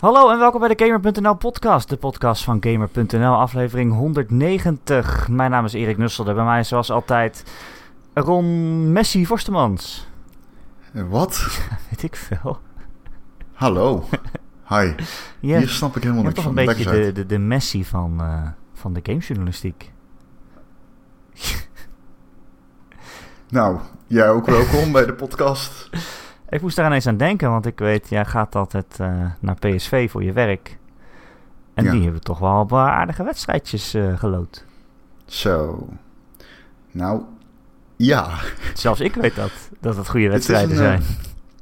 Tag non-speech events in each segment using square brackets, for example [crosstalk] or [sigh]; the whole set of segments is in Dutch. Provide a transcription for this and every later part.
Hallo en welkom bij de Gamer.nl podcast, de podcast van Gamer.nl, aflevering 190. Mijn naam is Erik Nusselder, bij mij is zoals altijd Ron Messi Forstemans. Wat? [laughs] Weet ik veel. Hallo. Hi. Ja, Hier snap ik helemaal je niks hebt toch van. een beetje de, de Messi van, eh, van de gamejournalistiek. [laughs] Nou, jij ook welkom bij de podcast. [laughs] Ik moest daar ineens aan denken, want ik weet, jij gaat altijd eh, naar PSV voor je werk. En Ja. die hebben toch wel een paar aardige wedstrijdjes eh gelood. Zo. Nou, ja. Zelfs ik weet dat, dat het goede Het wedstrijden een, zijn. eh,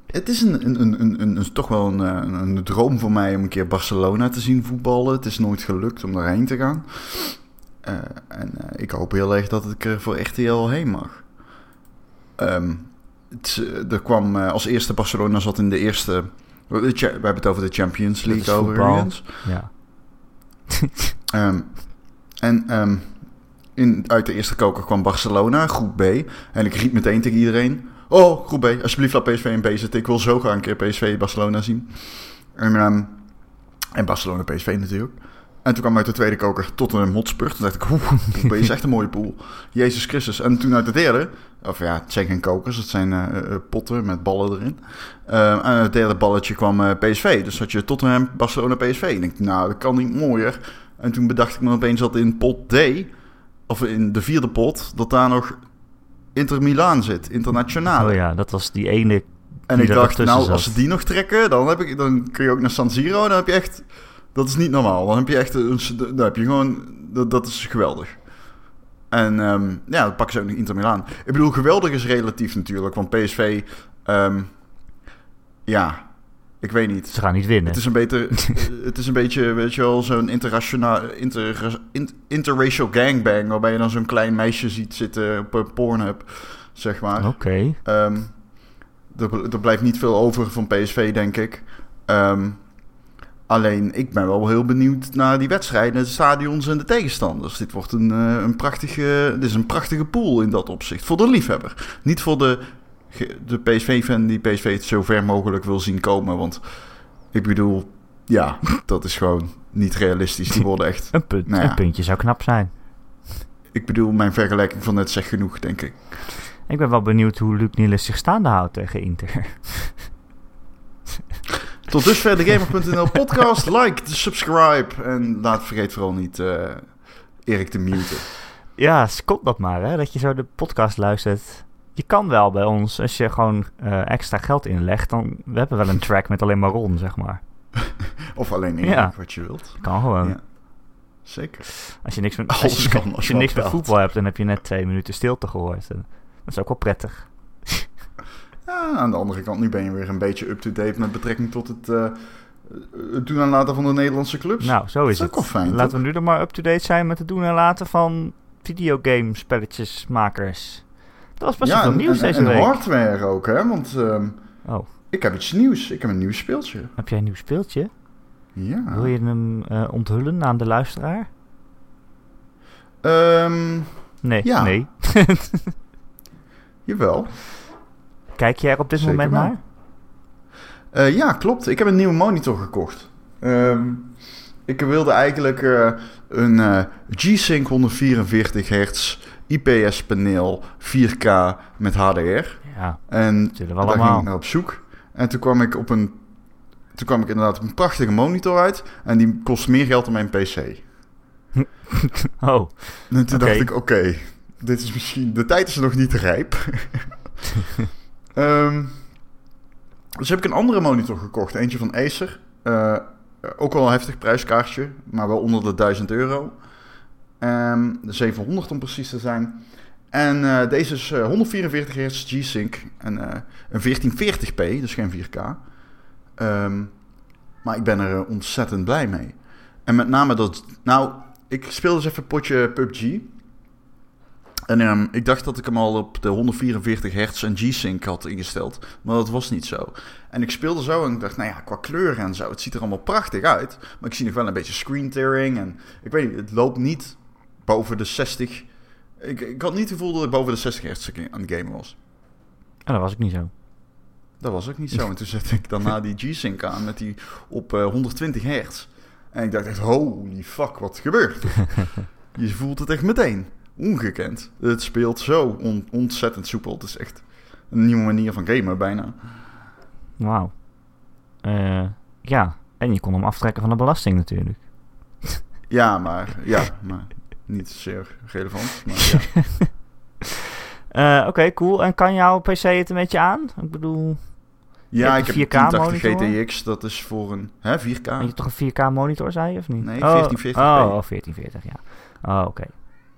Het is een, een, een, een, een- toch wel een, eh, droom voor mij om een keer Barcelona te zien voetballen. Het is nooit gelukt om daarheen te gaan. Eh, en eh, ik hoop heel erg dat ik er voor RTL heen mag. Ehm, het, eh, er kwam eh, als eerste Barcelona zat in de eerste... We we hebben het over de Champions League overigens. Ja. [laughs] Ehm, en ehm, in, uit de eerste koker kwam Barcelona, groep B. En ik riep meteen tegen iedereen... Oh, groep B, alsjeblieft laat PSV in B zitten. Ik wil zo graag een keer PSV Barcelona zien. En, ehm, en Barcelona PSV natuurlijk. En toen kwam uit de tweede koker tot een Hotspur. Toen dacht ik, oeh, is echt een mooie pool. Jezus Christus. En toen uit de derde... Of ja, het zijn geen kokers, het zijn eh, eh, potten met ballen erin. Ehm, en uit het derde balletje kwam eh, PSV. Dus had je Tottenham, Barcelona, PSV. En ik nou, dat kan niet mooier. En toen bedacht ik me opeens dat in pot D, of in de vierde pot, dat daar nog Inter Milaan zit, internationaal. Oh ja, dat was die ene. en ik dacht, nou, als ze die nog trekken, dan, heb ik, dan kun je ook naar San Siro. Dan heb je echt, dat is niet normaal. Dan heb je echt, een, dan heb je gewoon, dat, dat is geweldig. En ehm, ja, dan pakken ze ook nog Inter Milaan. Ik bedoel, geweldig is relatief natuurlijk, want PSV, ehm, ja, ik weet niet. Ze gaan niet winnen. Het is een, beter, [laughs] het is een beetje, weet je wel, zo'n internationaal, inter, in- interracial gangbang... waarbij je dan zo'n klein meisje ziet zitten op een Pornhub, zeg maar. Oké. Ehm, er, er blijft niet veel over van PSV, denk ik. Ehm, alleen, ik ben wel heel benieuwd naar die wedstrijden, de stadions en de tegenstanders. Dit wordt een, eh, een, prachtige, dit is een prachtige pool in dat opzicht. Voor de liefhebber. Niet voor de, de PSV-fan die PSV het zo ver mogelijk wil zien komen. Want ik bedoel, ja, [laughs] dat is gewoon niet realistisch. Die worden echt... [laughs] Een, punt, Nou ja. een puntje zou knap zijn. Ik bedoel, mijn vergelijking van net zegt genoeg, denk ik. Ik ben wel benieuwd hoe Luc Niels zich staande houdt tegen Inter. [laughs] Tot dusver de Gamer.nl podcast. Like, subscribe. En laat vergeet vooral niet eh, Erik te muten. ja, komt dat maar, hè? Dat je zo de podcast luistert. Je kan wel bij ons, als je gewoon eh, extra geld inlegt, dan... We hebben wel een track met alleen maar Ron, zeg maar. [laughs] Of alleen Erik, Ja. wat je wilt. Kan gewoon. Ja. Zeker. Als je niks met, als je, als als je niks met voetbal hebt, dan heb je net twee minuten stilte gehoord. En dat is ook wel prettig. Ja, aan de andere kant, nu ben je weer een beetje up-to-date met betrekking tot het, eh, het doen en laten van de Nederlandse clubs. Nou, zo is is het. wel fijn, Laten toch? we nu dan maar up-to-date zijn met het doen en laten van videogamespelletjesmakers. Dat was best wel ja, en, nieuws en, deze en week. hardware ook, hè? Want ehm, Oh, ik heb iets nieuws. Ik heb een nieuw speeltje. heb jij een nieuw speeltje? Ja. Wil je hem eh, onthullen aan de luisteraar? Ehm, Nee, Ja. nee. [laughs] jawel. Kijk je er op dit Zeker moment naar? Eh, ja, klopt. Ik heb een nieuwe monitor gekocht. Ehm, ik wilde eigenlijk eh, een eh, G-Sync 144 Hz IPS paneel 4K met HDR. Ja, En daar ging ik naar op zoek. En toen kwam ik op een... Toen kwam ik inderdaad op een prachtige monitor uit. En die kost meer geld dan mijn PC. [laughs] Oh, En toen dacht ik, oké, dit is misschien... De tijd is nog niet rijp. [laughs] Ehm, dus heb ik een andere monitor gekocht. Eentje van Acer. Eh, ook wel een heftig prijskaartje, maar wel onder de 1000 euro. Ehm, de 700 om precies te zijn. En eh, deze is eh, 144 Hz G-Sync en eh, een 1440p, dus geen 4K. Ehm, maar ik ben er eh, ontzettend blij mee. En met name dat... Nou, ik speelde eens even een potje PUBG. En ehm, ik dacht dat ik hem al op de 144 hertz en G-Sync had ingesteld. Maar dat was niet zo. En ik speelde zo en ik dacht, nou ja, qua kleuren en zo, het ziet er allemaal prachtig uit. Maar ik zie nog wel een beetje screen tearing. En ik weet niet, het loopt niet boven de 60. Ik, ik had niet het gevoel dat ik boven de 60 hertz aan het gamen was. En dat was ik niet zo. Dat was ook niet zo. [laughs] En toen zette ik daarna die G-Sync aan met die op eh, 120 hertz. En ik dacht echt, holy fuck, wat gebeurt er? [laughs] Je voelt het echt meteen. Ongekend. Het speelt zo on- ontzettend soepel. Het is echt een nieuwe manier van gamen bijna. Wauw. Eh, ja, en je kon hem aftrekken van de belasting natuurlijk. [laughs] Ja, maar, ja, maar niet zeer relevant. Maar ja. [laughs] Eh, Oké, cool. En kan jouw PC het een beetje aan? Ik bedoel, Ja, ik heb een een 4K 1080 monitor? GTX. Dat is voor een hè, 4K. heb je toch een 4K monitor, zei je, of niet? Nee, Oh, 1440p. Oh, oh, 1440, ja. Oh, oké.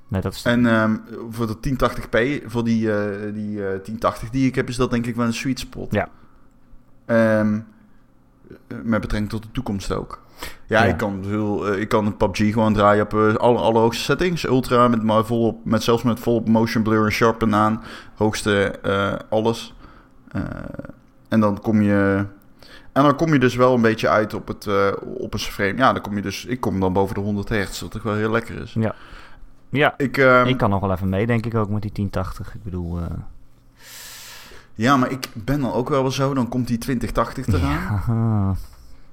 Nee, dat is... En ehm, voor de 1080p, voor die, eh, die eh, 1080 die ik heb, is dat denk ik wel een sweet spot. Ja. Ehm, eh, met betrekking tot de toekomst ook. Ja, Ja. Ik, kan heel, eh, ik kan een PUBG gewoon draaien op eh, alle allerhoogste settings. Ultra, met, maar volop, met, zelfs met volop motion blur en sharpen aan. Hoogste eh, alles. Eh, en dan kom je... En dan kom je dus wel een beetje uit op, het, eh, op een frame. Ja, dan kom je dus... Ik kom dan boven de 100 hertz, wat toch wel heel lekker is. Ja. Ja, Ik, ehm, ik kan nog wel even mee, denk ik ook, met die 1080. Ik bedoel... eh, Ja, maar ik ben dan ook wel wel zo. Dan komt die 2080 eraan. haha. [laughs]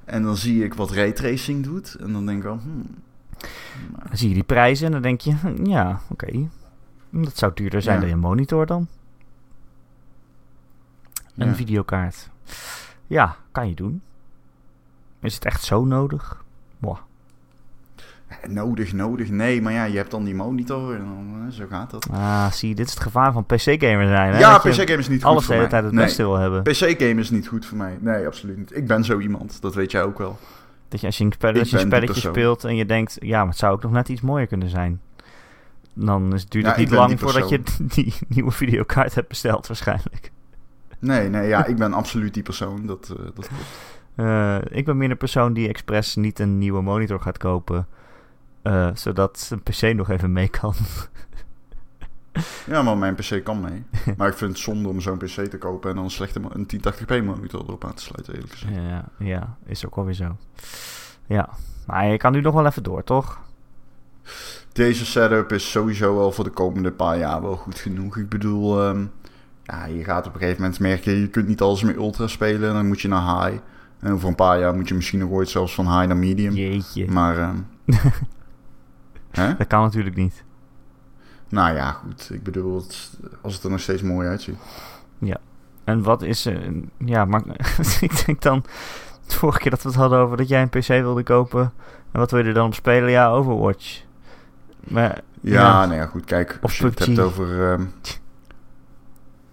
En dan zie ik wat raytracing doet. En dan denk ik wel... Hmm, Dan zie je die prijzen en dan denk je, [laughs] ja, oké. Dat zou duurder zijn Ja. dan je monitor dan. Een ja. videokaart. Ja, kan je doen. Is het echt zo nodig? Mwah. Nodig, nodig. Nee, maar ja, je hebt dan die monitor. En dan, eh, zo gaat dat. Ah, zie dit is het gevaar van PC-gamer zijn. Hè? ja, Dat je PC-game is niet goed Alles de voor hele mij. tijd het nee. beste wil hebben. PC-game is niet goed voor mij. Nee, absoluut niet. Ik ben zo iemand. Dat weet jij ook wel. Dat je als je een, spel, als je een spelletje speelt en je denkt, ja, maar het zou ook nog net iets mooier kunnen zijn. Dan is, duurt het niet lang voordat je [laughs] die nieuwe videokaart hebt besteld waarschijnlijk. Nee, nee, ja, ik ben absoluut die persoon. Dat, eh, dat klopt. Eh, ik ben meer een persoon die expres niet een nieuwe monitor gaat kopen. Eh, zodat een PC nog even mee kan. Ja, maar mijn PC kan mee. [laughs] Maar ik vind het zonde om zo'n PC te kopen en dan een slechte een 1080p monitor erop aan te sluiten, eerlijk gezegd. ja, ja, is ook alweer zo. Ja, maar je kan nu nog wel even door, toch? Deze setup is sowieso wel voor de komende paar jaar wel goed genoeg. Ik bedoel, ehm, ja, je gaat op een gegeven moment merken, je kunt niet alles meer ultra spelen. Dan moet je naar high. En over een paar jaar moet je misschien nog ooit zelfs van high naar medium. Jeetje. Maar, ehm, [laughs] Dat kan natuurlijk niet. Nou ja, goed. Ik bedoel, het- als het er nog steeds mooi uitziet. En wat is er... Ja, maar [laughs] ik denk dan... De vorige keer dat we het hadden over dat jij een PC wilde kopen. En wat wil je er dan op spelen? Ja, Overwatch. Maar Ja, Ja. nou ja, goed. Kijk, als je het hebt over... ehm,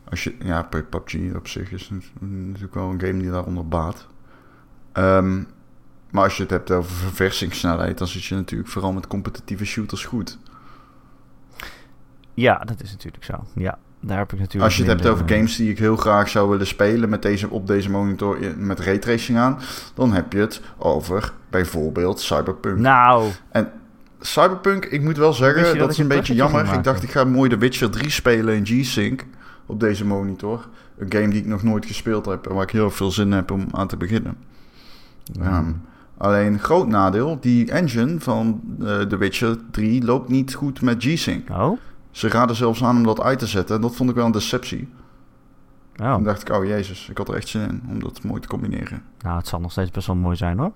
als je, ja, Pu- PUBG op zich is nat- natuurlijk wel een game die daaronder baat. Ehm, maar als je het hebt over verversingssnelheid, dan zit je natuurlijk vooral met competitieve shooters goed. ja, dat is natuurlijk zo. Ja, daar heb ik natuurlijk... Als je het hebt over eh, games die ik heel graag zou willen spelen met deze, op deze monitor in- met raytracing aan, dan heb je het over bijvoorbeeld Cyberpunk. Nou, Cyberpunk, ik moet wel zeggen, dat, dat is een beetje jammer. Ik dacht, ik ga mooi The Witcher 3 spelen in G-Sync op deze monitor. Een game die ik nog nooit gespeeld heb en waar ik heel veel zin in heb om aan te beginnen. Ehm, alleen, groot nadeel, die engine van eh The Witcher 3 loopt niet goed met G-Sync. Oh? Ze raden zelfs aan om dat uit te zetten en dat vond ik wel een deceptie. Oh. Toen dacht ik, oh jezus, ik had er echt zin in om dat mooi te combineren. Nou, het zal nog steeds best wel mooi zijn hoor.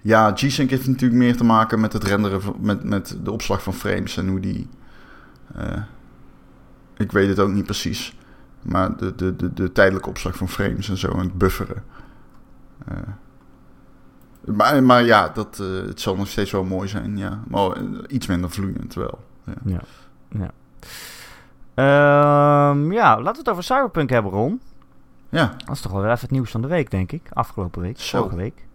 Ja, G-Sync heeft natuurlijk meer te maken met het renderen, van- met, met de opslag van frames en hoe die... eh, ik weet het ook niet precies. Maar de, de, de, de tijdelijke opslag van frames en zo en het bufferen. Eh, maar, maar ja, dat, eh, het zal nog steeds wel mooi zijn, ja. Maar eh, iets minder vloeiend wel. Ja. ja. Ehm, ja, laten we het over Cyberpunk hebben, Ron. Ja, Dat is toch wel even het nieuws van de week, denk ik. Afgelopen week, Zo. vorige week.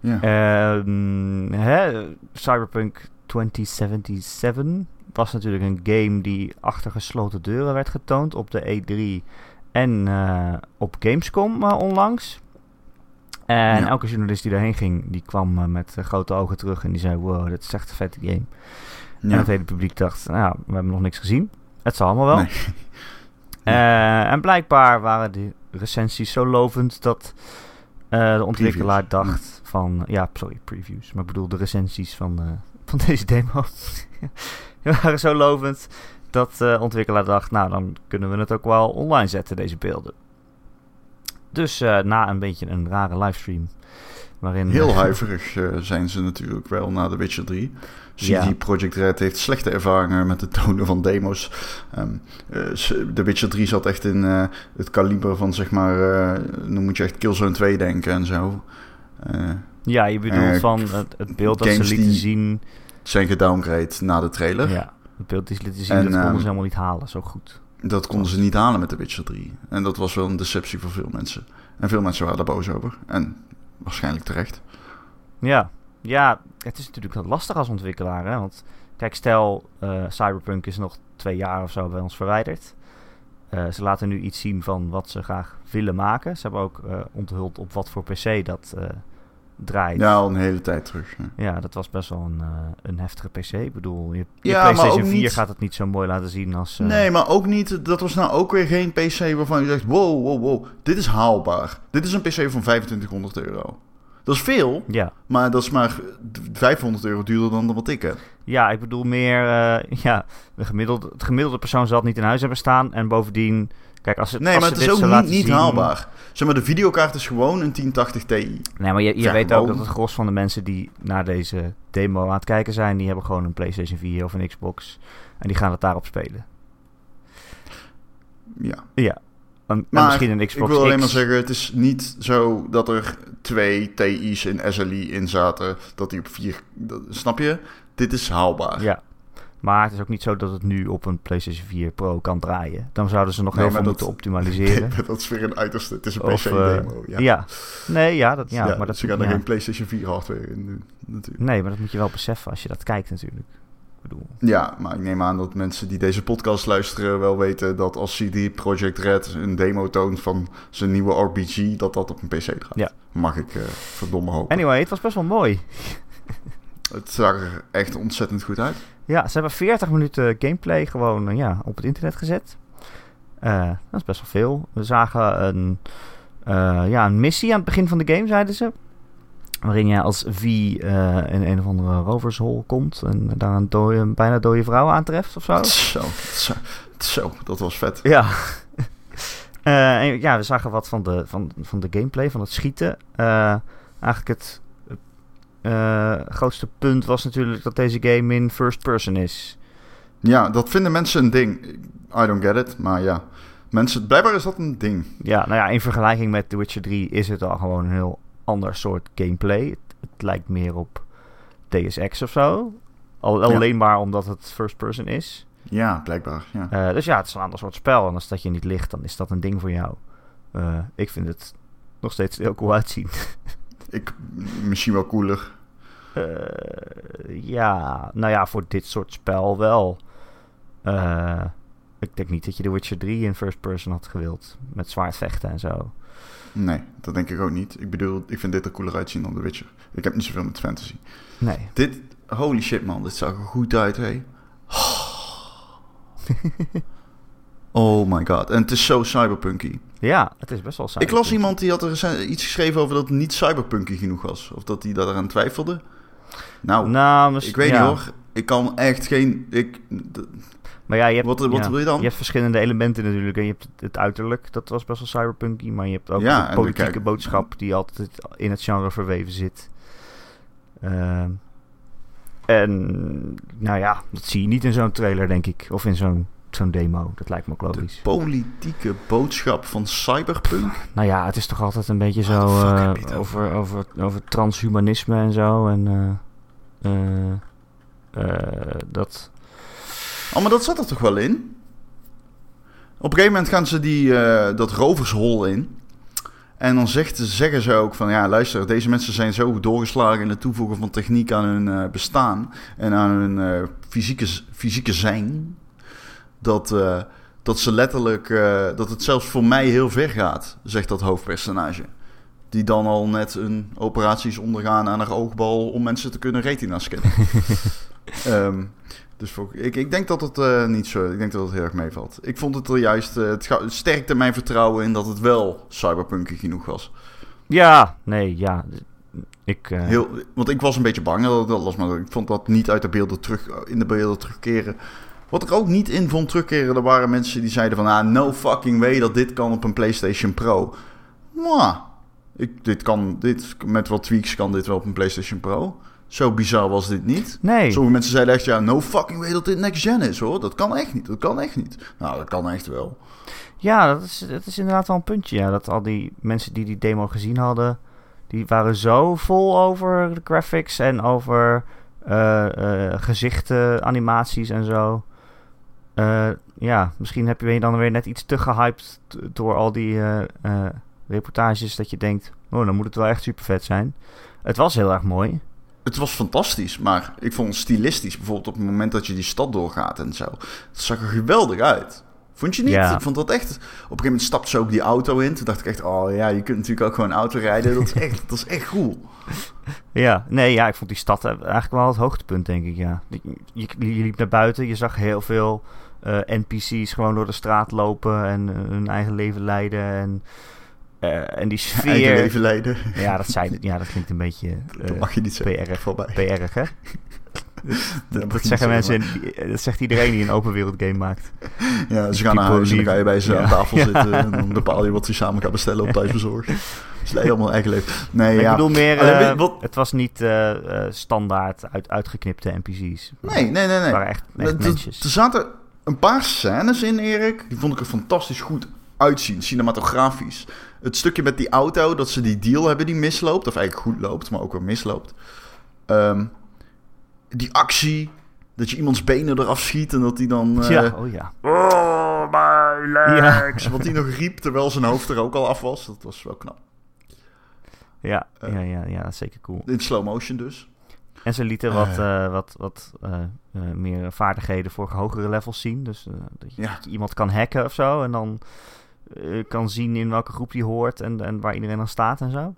ja. Ehm, hè, Cyberpunk 2077 was natuurlijk een game die achter gesloten deuren werd getoond op de E3 en eh, op Gamescom onlangs. En Ja. elke journalist die daarheen ging, die kwam eh, met eh, grote ogen terug en die zei, wow, dit is echt een vette game. En het hele publiek dacht, nou, we hebben nog niks gezien. Het zal allemaal wel. Nee. [laughs] Eh, en blijkbaar waren de recensies zo lovend dat de ontwikkelaar Previews, dacht van... Ja, sorry, previews. Maar ik bedoel de recensies van, van [laughs] deze demo. Die [laughs] waren zo lovend dat de ontwikkelaar dacht... Nou, dan kunnen we het ook wel online zetten, deze beelden. Dus uh, na een beetje een rare livestream. Waarin, Heel [laughs] huiverig uh, zijn ze natuurlijk wel na The Witcher 3. CD ja. Projekt Red heeft slechte ervaringen met het tonen van demo's. Um, uh, The Witcher 3 zat echt in het kaliber van zeg maar... dan moet je echt Killzone 2 denken en zo. ja, je bedoelt van het, het beeld dat ze lieten zien... zijn gedowngrade na de trailer. Ja, het beeld die ze lieten zien, en, dat konden ze helemaal niet halen, zo goed. Dat konden ze niet halen met The Witcher 3. En dat was wel een deceptie voor veel mensen. En veel mensen waren daar boos over. En waarschijnlijk terecht. Ja, ja het is natuurlijk lastig als ontwikkelaar. Hè? Want kijk, stel uh, Cyberpunk is nog twee jaar of zo bij ons verwijderd. Uh, ze laten nu iets zien van wat ze graag willen maken. Ze hebben ook uh, onthuld op wat voor PC dat draait. Ja, al een hele tijd terug. Ja, ja dat was best wel een, uh, een heftige PC. Ik bedoel, je, je ja, PlayStation 4 niet... gaat het niet zo mooi laten zien als... Uh... Nee, maar ook niet... Dat was nou ook weer geen PC waarvan je zegt... Wow, wow, wow. Dit is haalbaar. Dit is een PC van 2500 euro. Dat is veel, ja. maar dat is maar 500 euro duurder dan wat ik heb. Ja, ik bedoel meer... Uh, [laughs] ja, de gemiddelde, het gemiddelde persoon zal het niet in huis hebben staan. En bovendien Kijk, als het, nee, als maar het is ook niet, niet haalbaar. Zeg maar, de videokaart is gewoon een 1080 Ti. Nee, maar je, je weet ook dat het gros van de mensen die naar deze demo aan het kijken zijn, die hebben gewoon een PlayStation 4 of een Xbox. En die gaan het daarop spelen. Ja. Ja. En, maar misschien een Xbox ik wil alleen maar zeggen, het is niet zo dat er twee TI's in SLI in zaten, dat die op vier... Dat, snap je? Dit is haalbaar. Ja. Maar het is ook niet zo dat het nu op een PlayStation 4 Pro kan draaien. Dan zouden ze nog heel veel moeten optimaliseren. [laughs] Nee, dat is weer een uiterste. Het is een PC-demo. Uh, ja. ja. nee, ja, dat, ja, maar dat ze gaan er geen PlayStation 4 hardware in doen, natuurlijk. Nee, maar dat moet je wel beseffen als je dat kijkt, natuurlijk. Ik bedoel. Ja, maar ik neem aan dat mensen die deze podcast luisteren wel weten dat als CD Projekt Red een demo toont van zijn nieuwe RPG, dat dat op een PC draait. Ja. Mag ik uh, verdomme hopen. Anyway, het was best wel mooi. [laughs] het zag er echt ontzettend goed uit. Ja, ze hebben 40 minuten gameplay gewoon uh, ja, op het internet gezet. Uh, dat is best wel veel. We zagen een, uh, ja, een missie aan het begin van de game, zeiden ze. Waarin je als V in een of andere rovershol komt. En daar een, dode, een bijna dode vrouw aantreft of zo. [laughs] Zo, zo, zo dat was vet. Ja. [laughs] en, ja, we zagen wat van de, van, van de gameplay, van het schieten. eigenlijk het uh, grootste punt was natuurlijk dat deze game in first person is. Ja, dat vinden mensen een ding. I don't get it, maar ja. Mensen, blijkbaar is dat een ding. Ja, nou ja, in vergelijking met The Witcher 3 is het al gewoon een heel ander soort gameplay. Het, het lijkt meer op Deus Ex of zo. Al, alleen maar omdat het first person is. Ja, blijkbaar. Ja. Uh, dus ja, het is een ander soort spel. En als dat je niet ligt, dan is dat een ding voor jou. Uh, ik vind het nog steeds heel cool uitzien. [laughs] Ik, misschien wel cooler. Uh, ja, nou ja, voor dit soort spel wel. Uh, ik denk niet dat je The Witcher 3 in first person had gewild. Met zwaard vechten en zo. Nee, dat denk ik ook niet. Ik bedoel, ik vind dit er cooler uitzien dan The Witcher. Ik heb niet zoveel met fantasy. Nee. Dit, holy shit man, dit zag er goed uit, hé. [laughs] Oh my god. En het is zo cyberpunky. Ja, het is best wel cyberpunky. Ik las iemand die had er iets geschreven over dat het niet cyberpunky genoeg was. Of dat hij daaraan twijfelde. Nou, nou ik weet niet hoor. Ik kan echt geen... Ik, maar ja, je hebt, wat, wat wil je dan? Je hebt verschillende elementen natuurlijk. En je hebt het, uiterlijk, dat was best wel cyberpunky. Maar je hebt ook ja, de politieke boodschap die altijd in het genre verweven zit. Uh, en nou ja, dat zie je niet in zo'n trailer, denk ik. Of in zo'n zo'n demo. Dat lijkt me ook logisch. De politieke boodschap van cyberpunk? Nou ja, het is toch altijd een beetje zo uh, over, over, over transhumanisme en zo. En uh, uh, dat... Oh, maar dat zat er toch wel in? Op een gegeven moment gaan ze die, dat rovershol in. En dan zegt, zeggen ze ook van, ja luister, deze mensen zijn zo doorgeslagen in het toevoegen van techniek aan hun bestaan en aan hun fysieke, fysieke zijn dat, uh, dat ze letterlijk, uh, dat het zelfs voor mij heel ver gaat, zegt dat hoofdpersonage. Die dan al net een operaties ondergaan aan haar oogbal om mensen te kunnen retina scannen. um, [laughs] dus voor, ik, ik denk dat het uh, niet zo, ik denk dat het heel erg meevalt. Ik vond het er juist, het, het sterkte mijn vertrouwen in dat het wel cyberpunky genoeg was. Ja, nee, ja. Ik, Heel, want ik was een beetje bang, dat, dat was maar, ik vond dat niet uit de beelden terug, in de beelden terugkeren. Wat ik ook niet in vond terugkeren, er waren mensen die zeiden van... Ah, no fucking way dat dit kan op een PlayStation Pro. mwah, ik, dit kan, dit, met wat tweaks kan dit wel op een PlayStation Pro. Zo bizar was dit niet. Nee. Sommige mensen zeiden echt, ja, no fucking way dat dit next gen is hoor. Dat kan echt niet, dat kan echt niet. Nou, dat kan echt wel. Ja, dat is, dat is inderdaad wel een puntje. Ja. Dat al die mensen die die demo gezien hadden, die waren zo vol over de graphics en over eh, eh, gezichten, animaties en zo. Eh, ja, misschien heb je dan weer net iets te gehyped door al die eh, eh, reportages dat je denkt, oh, dan moet het wel echt super vet zijn. Het was heel erg mooi. Het was fantastisch, maar ik vond het stilistisch. Bijvoorbeeld op het moment dat je die stad doorgaat en zo. Het zag er geweldig uit. Vond je niet? Ja. Ik vond dat echt... Op een gegeven moment stapte ze ook die auto in. Toen dacht ik echt, oh ja, je kunt natuurlijk ook gewoon auto rijden. Dat is [laughs] echt, dat is echt cool. Ja, nee, ja, ik vond die stad eigenlijk wel het hoogtepunt, denk ik, ja. Je, je, liep naar buiten, je zag heel veel eh, NPC's gewoon door de straat lopen en eh, hun eigen leven leiden en, eh, en die [laughs] sfeer... Eigen leven leiden. Ja, dat, zei, ja, dat klinkt een beetje eh dat mag je niet zeggen. PR, Voorbij. PR, hè? [laughs] [laughs] Dat, Dat, zeggen mensen, dat zegt iedereen die een open wereld game maakt. Ja, ze gaan naar huis en dan ga je bij ze aan tafel [laughs] zitten. En dan bepaal je wat ze samen gaan bestellen op [laughs] thuisbezorgd. Ze leiden allemaal eigen leven. Nee, ja. Ik bedoel meer, eh, het was niet eh, eh, standaard uit, uitgeknipte NPC's. Nee, nee, nee. nee. Het waren echt, echt Er- mensjes. Er zaten een paar scènes in, Erik. Die vond ik er fantastisch goed uitzien, cinematografisch. Het stukje met die auto, dat ze die deal hebben die misloopt. Of eigenlijk goed loopt, maar ook weer misloopt. Ehm, die actie, dat je iemands benen eraf schiet en dat die dan... eh, ja, oh ja. Oh, my legs. Ja. [laughs] Wat hij nog riep terwijl zijn hoofd er ook al af was. Dat was wel knap. Ja, Eh. ja, ja, ja, dat is zeker cool. In slow motion dus. En ze lieten wat, Eh. wat, wat eh, eh, meer vaardigheden voor hogere levels zien. Dus dat, je, Ja. dat je iemand kan hacken of zo. En dan kan zien in welke groep die hoort en, en waar iedereen dan staat en zo.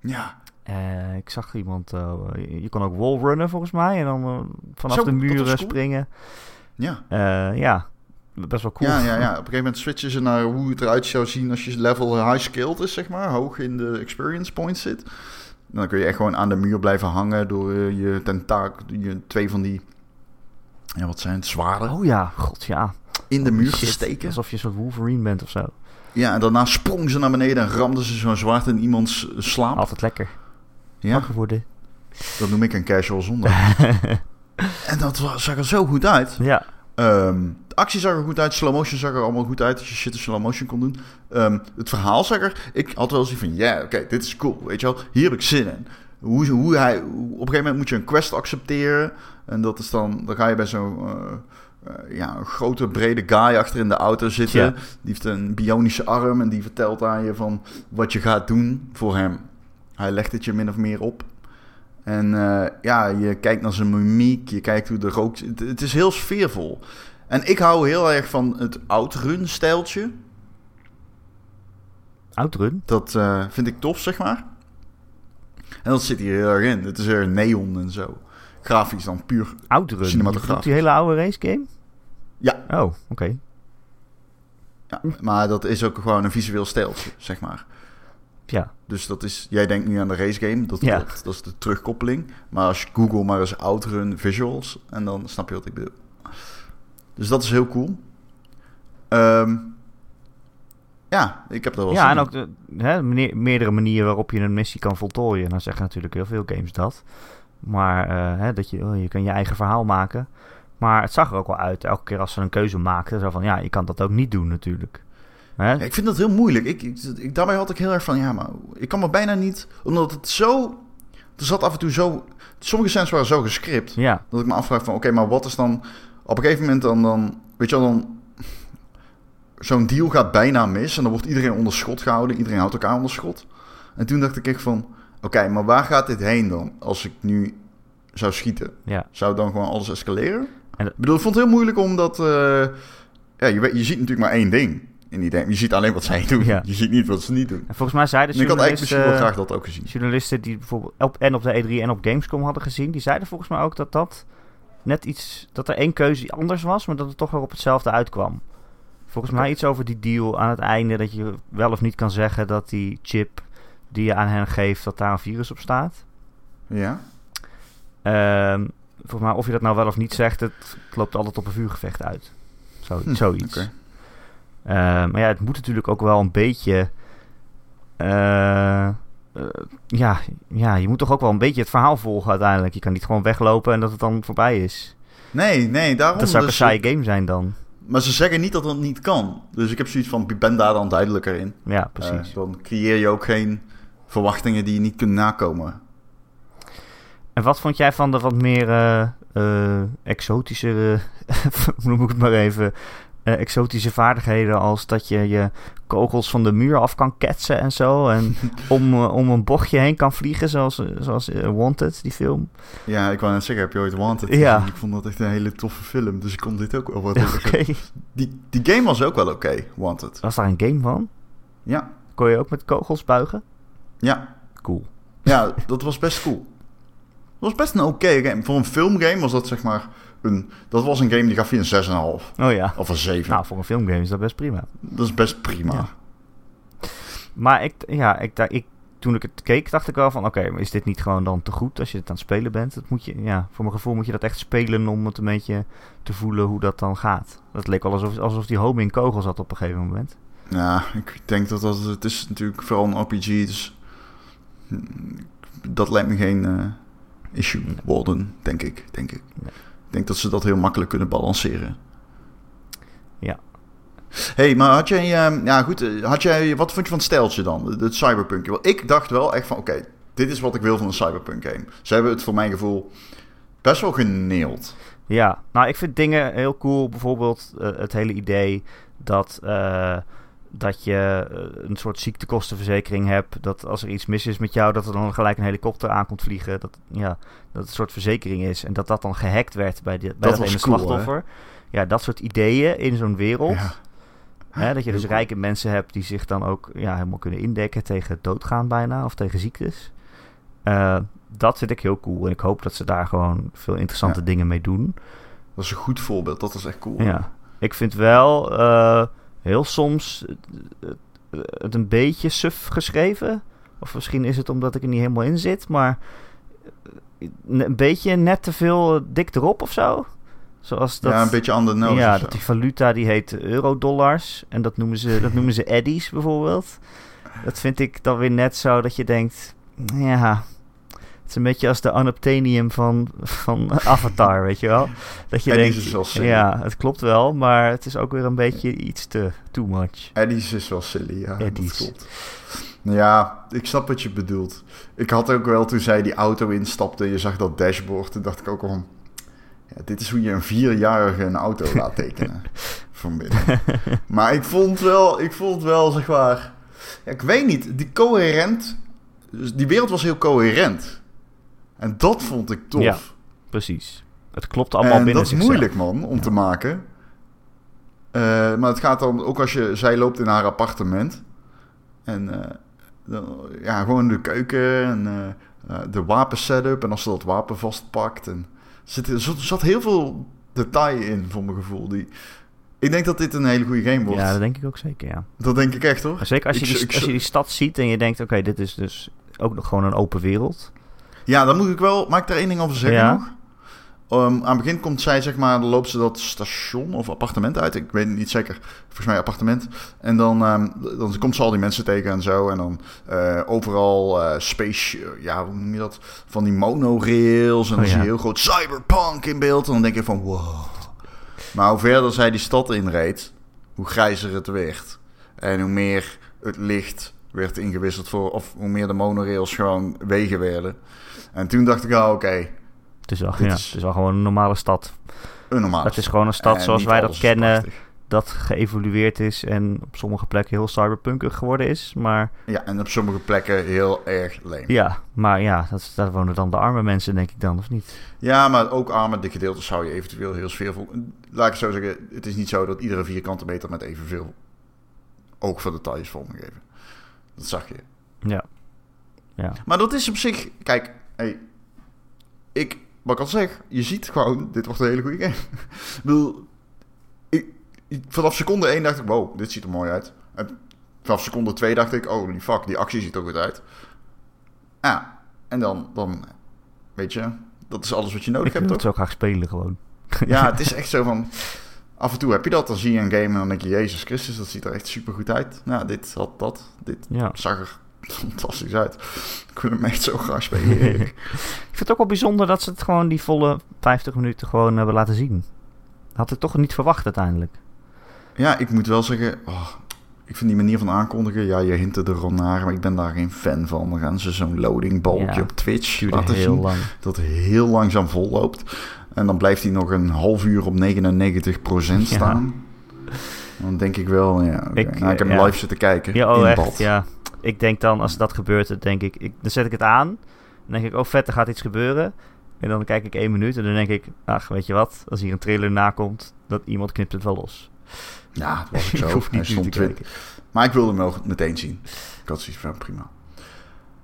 Ja, Eh, ik zag iemand, eh, je, je kon ook wallrunnen volgens mij. En dan eh, vanaf Zo, de muren cool. springen. ja. Ja, best wel cool. Ja, ja, ja. Op een gegeven moment switchen ze naar hoe het eruit zou zien als je level high skilled is, zeg maar. Hoog in de experience points zit. En dan kun je echt gewoon aan de muur blijven hangen door je tentaak, je twee van die, ja, wat zijn het, zwaarden, Oh ja, god ja. in de muur te shit, steken. Alsof je een soort Wolverine bent of zo. Ja, en daarna sprong ze naar beneden en ramden ze zo'n zwaard in iemands slaap. Altijd lekker. Ja, Wakker worden. dat noem ik een casual zondag. [laughs] en dat zag er zo goed uit. ja, Ehm, de actie zag er goed uit, slow motion zag er allemaal goed uit als je shit in slow motion kon doen. Ehm, het verhaal zag er, ik had wel zoiets van, ja, oké, dit is cool, weet je wel, hier heb ik zin in. Hoe, hoe hij, op een gegeven moment moet je een quest accepteren en dat is dan, dan ga je bij zo'n eh, eh, ja, een grote brede guy achter in de auto zitten. Ja. Die heeft een bionische arm en die vertelt aan je van wat je gaat doen voor hem. Hij legt het je min of meer op. En eh, ja, je kijkt naar zijn mimiek, je kijkt hoe de rook... Het, het is heel sfeervol. En ik hou heel erg van het outrun-stijltje. outrun. Dat eh, vind ik tof, zeg maar. En dat zit hier heel erg in. Het is er neon en zo. Grafisch dan puur. Outrun. Cinematografisch. Die hele oude race game? Ja. Oh, oké. Ja, maar dat is ook gewoon een visueel stijltje, zeg maar. Ja. Dus dat is, jij denkt nu aan de race game, dat, Ja. dat, dat is de terugkoppeling. Maar als je Google maar eens outrun visuals, en dan snap je wat ik bedoel. Dus dat is heel cool. Ehm, ja, ik heb er wel Ja, en ook de, hè, meerdere manieren waarop je een missie kan voltooien. Dan zeggen natuurlijk heel veel games dat. Maar eh, hè, dat je, oh, je kan je eigen verhaal maken. Maar het zag er ook wel uit, elke keer als ze een keuze maakten. Zo van, ja, je kan dat ook niet doen natuurlijk. Hè? Ik vind dat heel moeilijk. Ik, ik, ik- daarbij had ik heel erg van, ja, maar ik kan me bijna niet... Omdat het zo... Er zat af en toe zo... Sommige scènes waren zo gescript. Ja, Dat ik me afvraag van, oké, maar wat is dan... Op een gegeven moment dan, dan weet je wel, dan... Zo'n deal gaat bijna mis en dan wordt iedereen onder schot gehouden. Iedereen houdt elkaar onder schot. En toen dacht ik echt van, oké, maar waar gaat dit heen dan? Als ik nu zou schieten. ja. Zou dan gewoon alles escaleren? En- ik bedoel, ik vond het heel moeilijk omdat... eh, ja, je, je ziet natuurlijk maar één ding in die. Je ziet alleen wat zij doen. Ja. Je ziet niet wat ze niet doen. En volgens mij zeiden En ik had eigenlijk journalisten, misschien wel graag dat ook gezien. journalisten die bijvoorbeeld op, en op de E3 en op Gamescom hadden gezien, die zeiden volgens mij ook dat dat net iets, dat er één keuze anders was, maar dat het toch weer op hetzelfde uitkwam. Volgens mij iets over die deal aan het einde, dat je wel of niet kan zeggen dat die chip die je aan hen geeft, dat daar een virus op staat. Ja? Ehm, volgens mij, of je dat nou wel of niet zegt, het, het loopt altijd op een vuurgevecht uit. Zo, Hm, zoiets. oké. Ehm, maar ja, het moet natuurlijk ook wel een beetje eh, eh, ja, ja, je moet toch ook wel een beetje het verhaal volgen uiteindelijk. Je kan niet gewoon weglopen en dat het dan voorbij is. Nee, nee, daarom... Dat zou ook dus een saaie game zijn dan. Maar ze zeggen niet dat dat niet kan. Dus ik heb zoiets van, ik ben daar dan duidelijker in. Ja, precies. Eh, dan creëer je ook geen verwachtingen die je niet kunt nakomen. En wat vond jij van de wat meer eh, eh, exotische, [laughs] noem ik het maar even, eh, exotische vaardigheden als dat je je kogels van de muur af kan ketsen en zo. En [laughs] om, eh, om een bochtje heen kan vliegen, zoals, zoals eh, Wanted, die film. Ja, ik wou net zeggen, heb je ooit Wanted Ja. Ik vond dat echt een hele toffe film, dus ik kon dit ook wel wat zeggen. Die, die game was ook wel oké, Wanted. Was daar een game van? Ja, Kon je ook met kogels buigen? ja, Cool. ja, dat was best cool. Dat was best een oké game. Voor een filmgame was dat zeg maar een... Dat was een game die gaf je een 6,5 Oh ja. of een 7. Nou, voor een filmgame is dat best prima. Dat is best prima. Ja. Maar ik, ja, ik, ik, toen ik het keek, dacht ik wel van... Oké, maar is dit niet gewoon dan te goed als je het aan het spelen bent? Dat moet je, ja, voor mijn gevoel moet je dat echt spelen om het een beetje te voelen hoe dat dan gaat. Dat leek wel alsof, alsof die homing kogels had op een gegeven moment. Ja, ik denk dat dat... Het is natuurlijk vooral een RPG, dus... hm, Dat lijkt me geen eh, issue worden, denk ik. Denk ik. Nee. Ik denk dat ze dat heel makkelijk kunnen balanceren. Ja. hey, maar had jij... ehm, ja, goed. eh, Had jij... Wat vond je van het stijltje dan? Het- Het cyberpunk. Want ik dacht wel echt van... Oké, dit is wat ik wil van een cyberpunk game. Ze hebben het voor mijn gevoel best wel geneeld. Ja, nou, ik vind dingen heel cool. Bijvoorbeeld eh, het hele idee dat, eh, dat je eh, een soort ziektekostenverzekering hebt. Dat als er iets mis is met jou, dat er dan gelijk een helikopter aankomt vliegen. Dat, ja, dat het een soort verzekering is. En dat dat dan gehackt werd bij, de, bij Dat dat, was ene cool, slachtoffer. Ja, dat soort ideeën in zo'n wereld. Ja. Hè, dat je dus rijke mensen hebt die zich dan ook ja, helemaal kunnen indekken tegen doodgaan bijna. Of tegen ziektes. Eh, dat vind ik heel cool. En ik hoop dat ze daar gewoon veel interessante Ja. dingen mee doen. Dat is een goed voorbeeld. Dat is echt cool. Ja, ik vind wel eh, heel soms het een beetje suf geschreven. Of misschien is het omdat ik er niet helemaal in zit, maar een beetje net te veel dik erop of zo. Zoals dat, ja, een beetje aan de nose. ja, dat die valuta die heet eurodollars. En dat noemen ze, [laughs] dat noemen ze eddies bijvoorbeeld. Dat vind ik dan weer net zo dat je denkt, ja, is een beetje als de unobtainium van, van [laughs] Avatar, weet je wel. Dat je denkt, is wel silly. ja, het klopt wel, maar het is ook weer een beetje iets te too much. Eddies is wel silly, ja. Eddies. Dat klopt. Ja, ik snap wat je bedoelt. Ik had ook wel, toen zij die auto instapte, je zag dat dashboard, toen dacht ik ook al. Ja, dit is hoe je een vierjarige een auto laat [laughs] tekenen. van binnen. Maar ik vond wel, ik vond wel, zeg maar... Ja, ik weet niet, die coherent... dus Die wereld was heel coherent. En dat vond ik tof. Ja, Precies. Het klopt allemaal en binnen dat is zichzelf. moeilijk, man, om te maken. Eh, maar het gaat dan ook als je... Zij loopt in haar appartement. En eh, dan, ja, gewoon de keuken en eh, de wapensetup. En als ze dat wapen vastpakt. En er zit, er zat- heel veel detail in, voor mijn gevoel. Die, ik denk dat dit een hele goede game wordt. Ja, dat denk ik ook zeker, ja. Dat denk ik echt, hoor. Zeker als je, Ik- die, ik- als je die stad ziet en je denkt, oké, dit is dus ook nog gewoon een open wereld. Ja, dan moet ik wel... Mag ik daar één ding over zeggen Ja. nog? Um, aan het begin komt zij, zeg maar, dan loopt ze dat station of appartement uit. Ik weet het niet zeker. Volgens mij appartement. En dan, ehm, dan komt ze al die mensen tegen en zo. En dan eh, overal eh, space, ja, hoe noem je dat? Van die monorails. En dan Oh, zie ja. je heel groot cyberpunk in beeld. En dan denk je van, wow. Maar hoe verder zij die stad inreed, hoe grijzer het werd. En hoe meer het licht werd ingewisseld voor, of hoe meer de monorails gewoon wegen werden. En toen dacht ik, ah, oké, Het is, wel, ja, is- het is wel gewoon een normale stad. een normale Het is gewoon een stad En zoals wij dat is kennen, dat geëvolueerd is en op sommige plekken heel cyberpunkig geworden is. Maar Ja, en op sommige plekken heel erg leem. ja, maar ja, dat, daar wonen dan de arme mensen, denk ik dan, of niet? Ja, maar ook arme dikke gedeeltes zou je eventueel heel sfeervol... Laat ik het zo zeggen, het is niet zo dat iedere vierkante meter met evenveel oog voor details vormgegeven. Dat zag je. Ja. Ja. Maar dat is op zich... Kijk, hey, ik... Wat ik al zeg, je ziet gewoon, dit wordt een hele goede game. [laughs] ik bedoel, ik, ik- vanaf seconde 1 dacht ik, wow, dit ziet er mooi uit. En vanaf seconde 2 dacht ik, oh, die fuck, die actie ziet er goed uit. Ja, en dan, dan, weet je, dat is alles wat je nodig Ik wil hebt, het zo graag spelen gewoon. [laughs] Ja, het is [laughs] echt zo van, af en toe heb je dat, dan zie je een game en dan denk je, Jezus Christus, dat ziet er echt super goed uit. Nou, dit had dat, dit Ja. zag er fantastisch uit. Ik wil hem echt zo graag spelen. [laughs] Ik vind het ook wel bijzonder dat ze het gewoon die volle 50 minuten gewoon hebben laten zien. Had ik toch niet verwacht uiteindelijk. ja, ik moet wel zeggen... oh, ik vind die manier van aankondigen... Ja, je hint er al naar, maar ik ben daar geen fan van. Dan gaan ze zo'n loadingbalkje Ja, op Twitch laten heel zien. lang. Dat heel langzaam volloopt. En dan blijft hij nog een half uur op 99% staan. [laughs] Dan denk ik wel, ja. Ik, nou, ik heb ja. hem live zitten kijken. Ja, oh echt, bad. ja. Ik denk dan, als dat gebeurt, dan denk ik, ik... Dan zet ik het aan. Dan denk ik, oh vet, er gaat iets gebeuren. En dan kijk ik één minuut en dan denk ik... Ach, weet je wat? Als hier een trailer nakomt, dat iemand knipt het wel los. Ja, dat was [laughs] ik zo. hoef Hij niet nu stond te twi- kijken. Maar ik wilde hem wel meteen zien. Ik had zoiets van, prima.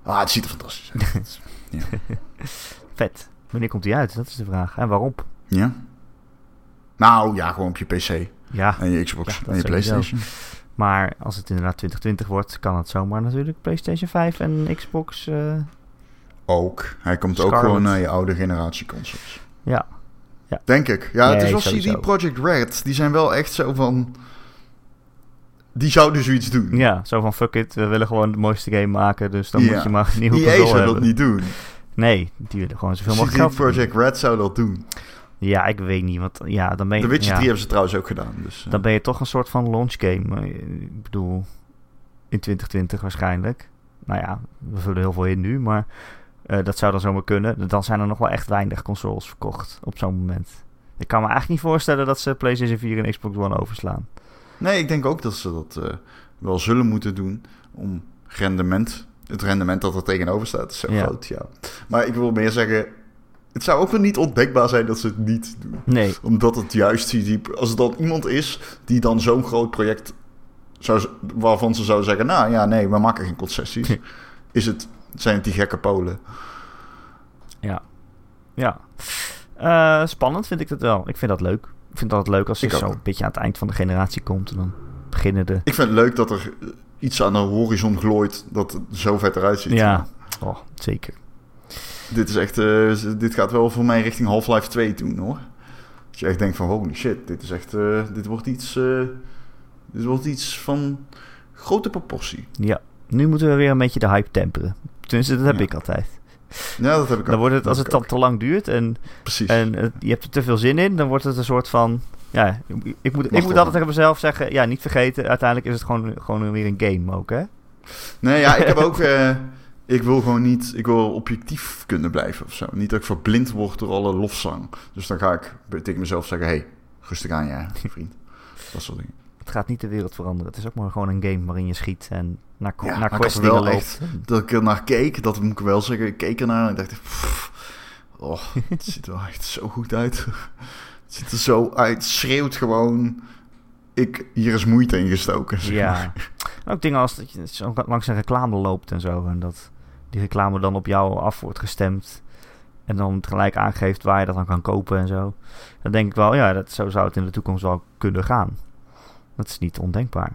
Ah, het ziet er fantastisch uit. [laughs] Vet. Wanneer komt die uit? Dat is de vraag. En waarop? ja? Nou, ja, gewoon op je PC. Ja, En je Xbox Ja, en je sowieso. Playstation. maar als het inderdaad 2020 wordt, kan het zomaar natuurlijk PlayStation 5 en Xbox. eh, Ook. Hij komt ook gewoon naar je oude generatie consoles. ja. Ja. Denk ik. Ja, het is wel. CD Projekt Red. Die zijn wel echt zo van... Die zouden zoiets doen. ja, zo van fuck it, we willen gewoon de mooiste game maken, dus dan Ja. moet je maar een nieuwe EA console zou dat niet doen. Nee, die willen gewoon zoveel mogelijk geld CD. Projekt Red zou dat doen. Ja, ik weet niet, want ja, dan ben je... The Witcher ja, 3 hebben ze trouwens ook gedaan. Dus, eh, Dan ben je toch een soort van launch game. Eh, Ik bedoel, in 2020 waarschijnlijk. Nou ja, we vullen heel veel in nu, maar eh, dat zou dan zomaar kunnen. Dan zijn er nog wel echt weinig consoles verkocht op zo'n moment. Ik kan me eigenlijk niet voorstellen dat ze PlayStation 4 en Xbox One overslaan. Nee, ik denk ook dat ze dat wel zullen moeten doen om rendement, het rendement dat er tegenover staat, is zo Ja. groot. Ja. Maar ik wil meer zeggen, het zou ook wel niet ontdekbaar zijn dat ze het niet doen. Nee, Omdat het juist, die, als er dan iemand is die dan zo'n groot project, zou, waarvan ze zouden zeggen, nou ja, nee, we maken geen concessies. [laughs] is het, zijn het die gekke Polen? ja. Eh, spannend vind ik het wel. Ik vind dat leuk. Ik vind dat leuk als je zo een beetje aan het eind van de generatie komt. En dan beginnen de... Ik vind het leuk dat er iets aan de horizon glooit dat het zo vet eruit ziet. Ja, oh, zeker. Dit is echt, eh, dit gaat wel voor mij richting Half-Life 2 doen hoor. Dat je echt denkt van holy shit, dit is echt, eh, dit wordt iets, eh, dit wordt iets van grote proportie. Ja, nu moeten we weer een beetje de hype temperen. Tenminste, dat heb Ja. ik altijd. Ja, dat heb ik ook. Dan wordt het, als het dan te lang duurt en. Precies. en je hebt er te veel zin in, dan wordt het een soort van... Ja, ik, moet, ik moet altijd tegen mezelf zeggen, ja, niet vergeten, uiteindelijk is het gewoon, gewoon weer een game ook, hè? Nee, ja, ik heb ook, ik wil gewoon niet, ik wil objectief kunnen blijven of zo. Niet dat ik verblind word door alle lofzang. Dus dan ga ik tegen mezelf zeggen, hey, rustig aan ja, vriend. Dat soort dingen. Het gaat niet de wereld veranderen. Het is ook maar gewoon een game waarin je schiet en naar, Ja, naar maar ik wel echt- loopt. dat ik er naar keek, dat moet ik wel zeggen. Ik keek ernaar en ik dacht, pff, oh, het ziet er echt zo goed uit. Het ziet er zo uit, het schreeuwt gewoon. Ik, hier is moeite in gestoken. zeg Ja. Ook dingen als dat je zo langs een reclame loopt en zo. En dat die reclame dan op jou af wordt gestemd. En dan gelijk aangeeft waar je dat dan kan kopen en zo. Dan denk ik wel, ja, dat, zo zou het in de toekomst wel kunnen gaan. Dat is niet ondenkbaar.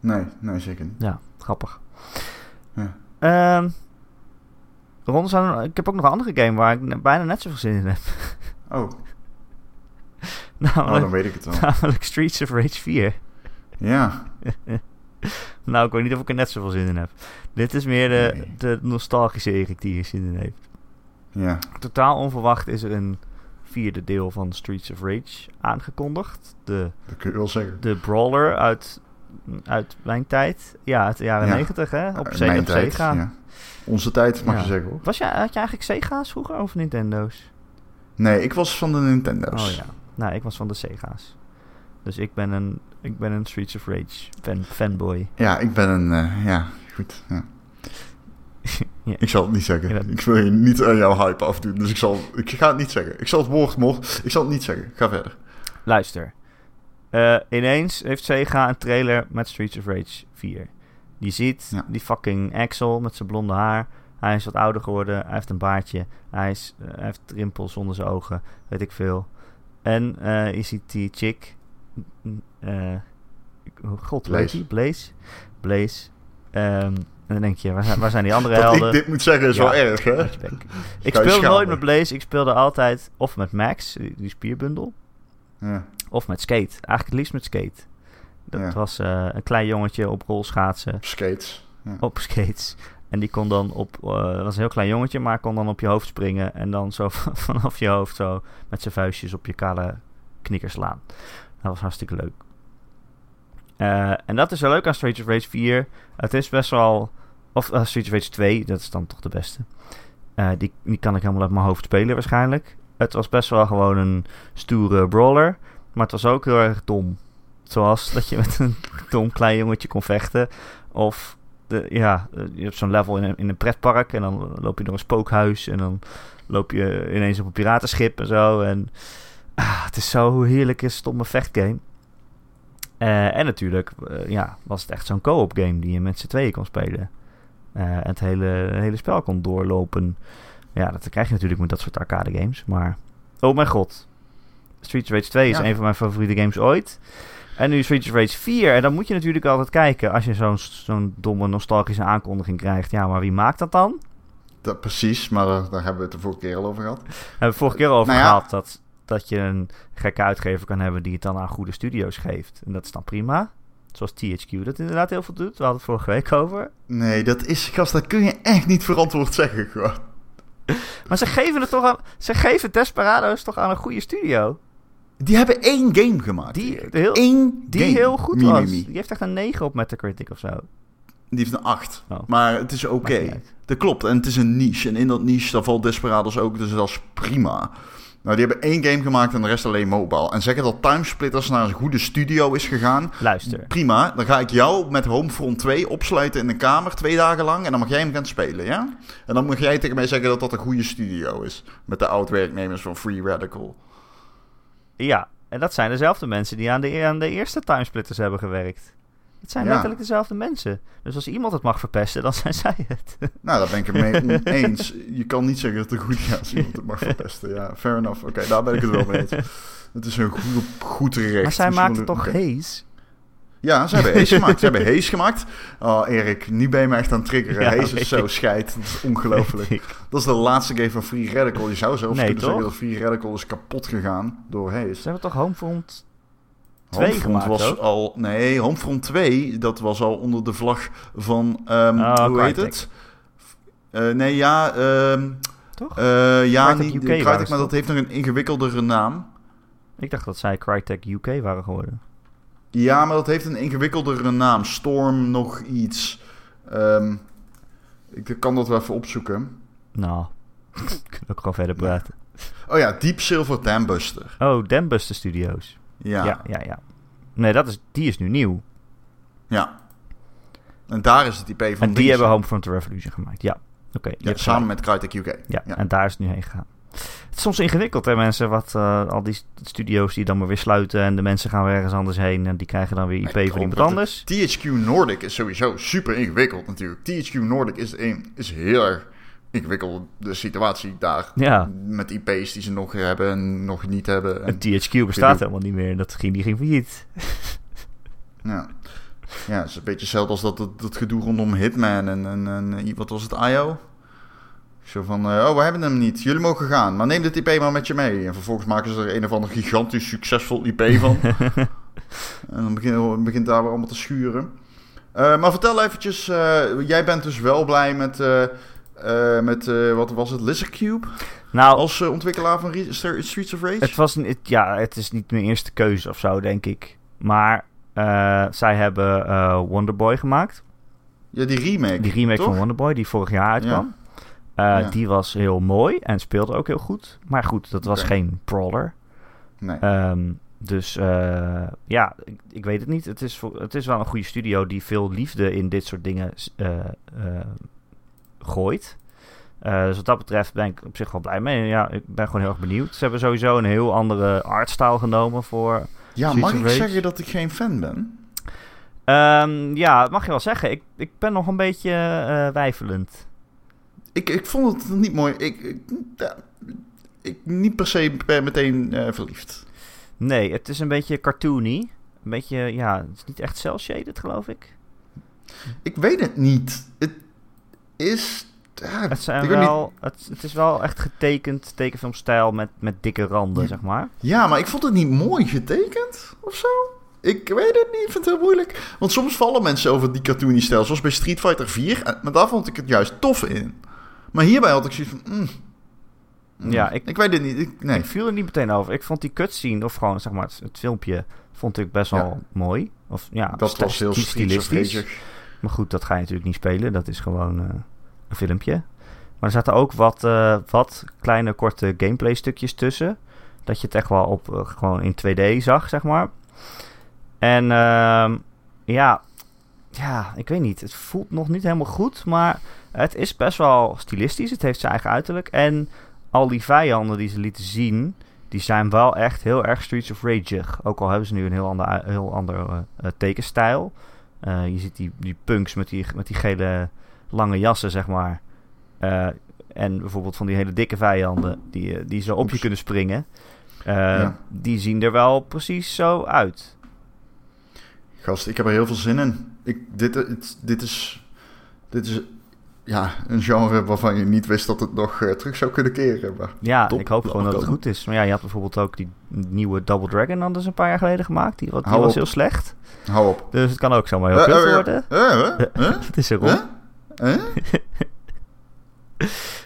Nee, nee, zeker niet. Ja, grappig. Ja. Ehm, Ron, zou- ik heb ook nog een andere game waar ik bijna net zoveel zin in heb. Oh, [laughs] namelijk, nou, dan weet ik het wel. namelijk Streets of Rage 4. Ja, [laughs] [laughs] nou, ik weet niet of ik er net zoveel zin in heb. Dit is meer de, Nee. de nostalgische Erik die er zin in heeft. ja. Totaal onverwacht is er een vierde deel van Streets of Rage aangekondigd. De, Dat kun je wel zeggen. de brawler uit, uit mijn tijd. Ja, uit de jaren Ja. negentig, hè? Op, mijn op tijd, Sega. ja. Onze tijd, mag Ja. je zeggen hoor. Was jij, had je eigenlijk Sega's vroeger of Nintendo's? Nee, ik was van de Nintendo's. Oh ja. Nou, ik was van de Sega's. Dus ik ben een, ik ben een Streets of Rage fan, fanboy. Ja, ik ben een... eh, ja, goed. Ja. [laughs] Ja. Ik zal het niet zeggen. Ik wil je niet aan jouw hype afdoen. Dus ik, zal, ik ga het niet zeggen. Ik zal het woord mocht. Ik zal het niet zeggen. Ga verder. Luister. Eh, ineens heeft Sega een trailer met Streets of Rage 4. Je ziet Ja. die fucking Axel met zijn blonde haar. Hij is wat ouder geworden. Hij heeft een baardje. Hij, is, eh, hij heeft rimpels onder zijn ogen. Weet ik veel. En eh, je ziet die chick. Oh God, Blaze. Blaze. Blaze. Ehm, en dan denk je, waar zijn, waar zijn die andere Dat helden? ik dit moet zeggen is Ja. wel erg, hè? Ik speelde schamen. nooit met Blaze. Ik speelde altijd of met Max, die die spierbundel. Ja. Of met skate. Eigenlijk het liefst met skate. Dat Ja. was eh, een klein jongetje op rolschaatsen. Skates. Ja. op skates. En die kon dan op, dat was een heel klein jongetje, maar kon dan op je hoofd springen. En dan zo [laughs] vanaf je hoofd zo met zijn vuistjes op je kale knikkers slaan. Dat was hartstikke leuk. Eh, en dat is wel leuk aan Streets of Rage 4. Het is best wel... Of uh, Streets of Rage 2, dat is dan toch de beste. Uh, die, die kan ik helemaal uit mijn hoofd spelen waarschijnlijk. Het was best wel gewoon een stoere brawler. Maar het was ook heel erg dom. Zoals dat je met een [laughs] dom klein jongetje kon vechten. Of de, ja, je hebt zo'n level in een, in een pretpark. En dan loop je door een spookhuis. En dan loop je ineens op een piratenschip en zo. En ah, het is zo heerlijke stomme vechtgame. Uh, en natuurlijk uh, ja, was het echt zo'n co-op game die je met z'n tweeën kon spelen. Uh, en het hele, hele spel kon doorlopen. Ja, dat krijg je natuurlijk met dat soort arcade games. Maar, oh mijn god. Streets of Rage 2 is Ja. een van mijn favoriete games ooit. En nu Streets of Rage 4. En dan moet je natuurlijk altijd kijken als je zo'n zo'n domme nostalgische aankondiging krijgt. Ja, maar wie maakt dat dan? Dat, precies, maar daar, hebben we het de vorige keer al over gehad. We hebben het vorige keer al over Nou ja. gehad dat, dat je een gekke uitgever kan hebben die het dan aan goede studio's geeft. En dat is dan prima. Zoals THQ dat inderdaad heel veel doet. We hadden het vorige week over. Nee, dat is, gast, dat kun je echt niet verantwoord zeggen gewoon. Maar ze geven het toch aan. Ze geven Desperados toch aan een goede studio. Die hebben één game gemaakt. Die, heel, Eén die game. heel goed was. Die heeft echt een 9 op Metacritic of zo. Die heeft een 8. Oh. Maar het is oké. Dat klopt. En het is een niche. En in dat niche, daar valt Desperados ook. Dus dat is prima. Nou, die hebben één game gemaakt en de rest alleen mobile. En zeggen dat Timesplitters naar een goede studio is gegaan. Luister. Prima. Dan ga ik jou met Homefront 2 opsluiten in een kamer twee dagen lang. En dan mag jij hem gaan spelen, ja? En dan mag jij tegen mij zeggen dat dat een goede studio is. Met de oud-werknemers van Free Radical. Ja, en dat zijn dezelfde mensen die aan de, aan de eerste timesplitters hebben gewerkt. Het zijn Ja. letterlijk dezelfde mensen. Dus als iemand het mag verpesten, dan [laughs] zijn zij het. Nou, daar ben ik het mee [laughs] oneens. Je kan niet zeggen dat het goed is als iemand het mag [laughs] verpesten. Ja, fair enough. Oké, daar ben ik het wel mee eens. Het is een goed, goed recht. maar zij Misschien maakten wel- toch. Haze? Ja, ze hebben Haze gemaakt. Ze hebben Haze gemaakt. Oh, Erik, nu ben je me echt aan het triggeren. Ja, Haze is zo scheid. Dat is ongelooflijk. Dat is de laatste game van Free Radical. Je zou zelfs Nee, kunnen zeggen dat Free Radical is kapot gegaan door Haze. Ze hebben toch Homefront 2 Homefront gemaakt was ook? al... Nee, Homefront 2, dat was al onder de vlag van... Ah, hoe heet het? Eh, nee, ja... ehm, Toch? eh, ja, Crytek niet Crytek, maar dat heeft nog een ingewikkeldere naam. Ik dacht dat zij Crytek UK waren geworden. Ja, maar dat heeft een ingewikkeldere naam. Storm nog iets. Ehm, ik kan dat wel even opzoeken. Nou, [laughs] we kunnen ook gewoon verder praten. Oh ja, Deep Silver Dambuster. Oh, Dambuster Studios. Ja, Ja, ja, ja. Nee, dat is, die is nu nieuw. ja. En daar is het IP van en die hebben Homefront Revolution gemaakt. Ja, oké. Ja, samen met Crytek UK. Ja, ja. en daar is het nu heen gegaan. Het is soms ingewikkeld, hè, mensen. Wat, eh, al die studio's die dan maar weer sluiten en de mensen gaan weer ergens anders heen en die krijgen dan weer IP Nee, van iemand anders. THQ Nordic is sowieso super ingewikkeld natuurlijk. THQ Nordic is, een, is heel erg ingewikkeld de situatie daar. Ja, Met IP's die ze nog hebben en nog niet hebben. en En, THQ bestaat helemaal niet meer. Dat ging, die ging failliet. ja. ja, het is een beetje hetzelfde als dat, dat, dat gedoe rondom Hitman en, en, en wat was het, IO? Zo van, eh, oh, we hebben hem niet. Jullie mogen gaan, maar neem dit IP maar met je mee. En vervolgens maken ze er een of ander gigantisch succesvol IP van. [laughs] en dan begint, begint daar weer allemaal te schuren. Eh, maar vertel eventjes, eh, jij bent dus wel blij met, eh, met eh, wat was het, Lizard Cube? Nou, Als eh, ontwikkelaar van Re- Streets of Rage? het was niet, ja, het is niet mijn eerste keuze of zo, denk ik. Maar zij hebben Wonderboy gemaakt. Ja, die remake. Die remake toch? van Wonderboy, die vorig jaar uitkwam. Ja. Die was heel mooi en speelde ook heel goed. Maar goed, dat was geen brawler. Nee. Ehm, dus ja, ik, ik weet het niet. Het is, het is wel een goede studio die veel liefde in dit soort dingen gooit. Eh, dus wat dat betreft ben ik op zich wel blij mee. Ja, ik ben gewoon heel erg benieuwd. Ze hebben sowieso een heel andere artstyle genomen voor... ja, mag ik Rage? zeggen dat ik geen fan ben? Ehm, ja, dat mag je wel zeggen. Ik, ik ben nog een beetje eh wijfelend. Ik, ik vond het niet mooi. Ik, ik, ja, ik niet per se meteen eh, verliefd. Nee, het is een beetje cartoony. Een beetje, ja, het is niet echt cel-shaded, geloof ik. Ik weet het niet. Het is... Ja, Het, zijn niet. wel, het, het is wel echt getekend tekenfilmstijl met, met dikke randen, Ja. zeg maar. Ja, maar ik vond het niet mooi getekend of zo. Ik weet het niet, ik vind het heel moeilijk. Want soms vallen mensen over die cartoony stijl, zoals bij Street Fighter 4. en- Maar daar vond ik het juist tof in. Maar hierbij had ik zoiets van... mm, mm, Ja, ik- ik weet het niet. Ik, nee. Ik viel er niet meteen over. Ik vond die cutscene, of gewoon zeg maar het, het filmpje, vond ik best wel Ja. mooi. Of ja, dat was heel sti- stilistisch. Maar goed, dat ga je natuurlijk niet spelen. Dat is gewoon eh, filmpje. Maar er zaten ook wat, eh, wat kleine korte gameplay stukjes tussen. Dat je het echt wel op, eh, gewoon in 2D zag, zeg maar. En ehm, ja, ja, ik weet niet. Het voelt nog niet helemaal goed. Maar het is best wel stilistisch. Het heeft zijn eigen uiterlijk. En al die vijanden die ze lieten zien... Die zijn wel echt heel erg Streets of Rage. Ook al hebben ze nu een heel ander, heel ander eh, tekenstijl. Je ziet die, die punks met die, met die gele lange jassen, zeg maar. Eh, en bijvoorbeeld van die hele dikke vijanden die, eh, die zo op je kunnen springen. Eh, Ja. Die zien er wel precies zo uit. Gast, ik heb er heel veel zin in. Ik, dit, dit is... Dit is... Ja, een genre waarvan je niet wist dat het nog terug zou kunnen keren. Maar Ja, Top, ik hoop gewoon dat het goed is. Maar ja, je had bijvoorbeeld ook die nieuwe Double Dragon anders een paar jaar geleden gemaakt. Die, die was op. heel slecht. hou op. Dus het kan ook zomaar heel Eh, kut worden. [laughs] Het is erom. [laughs]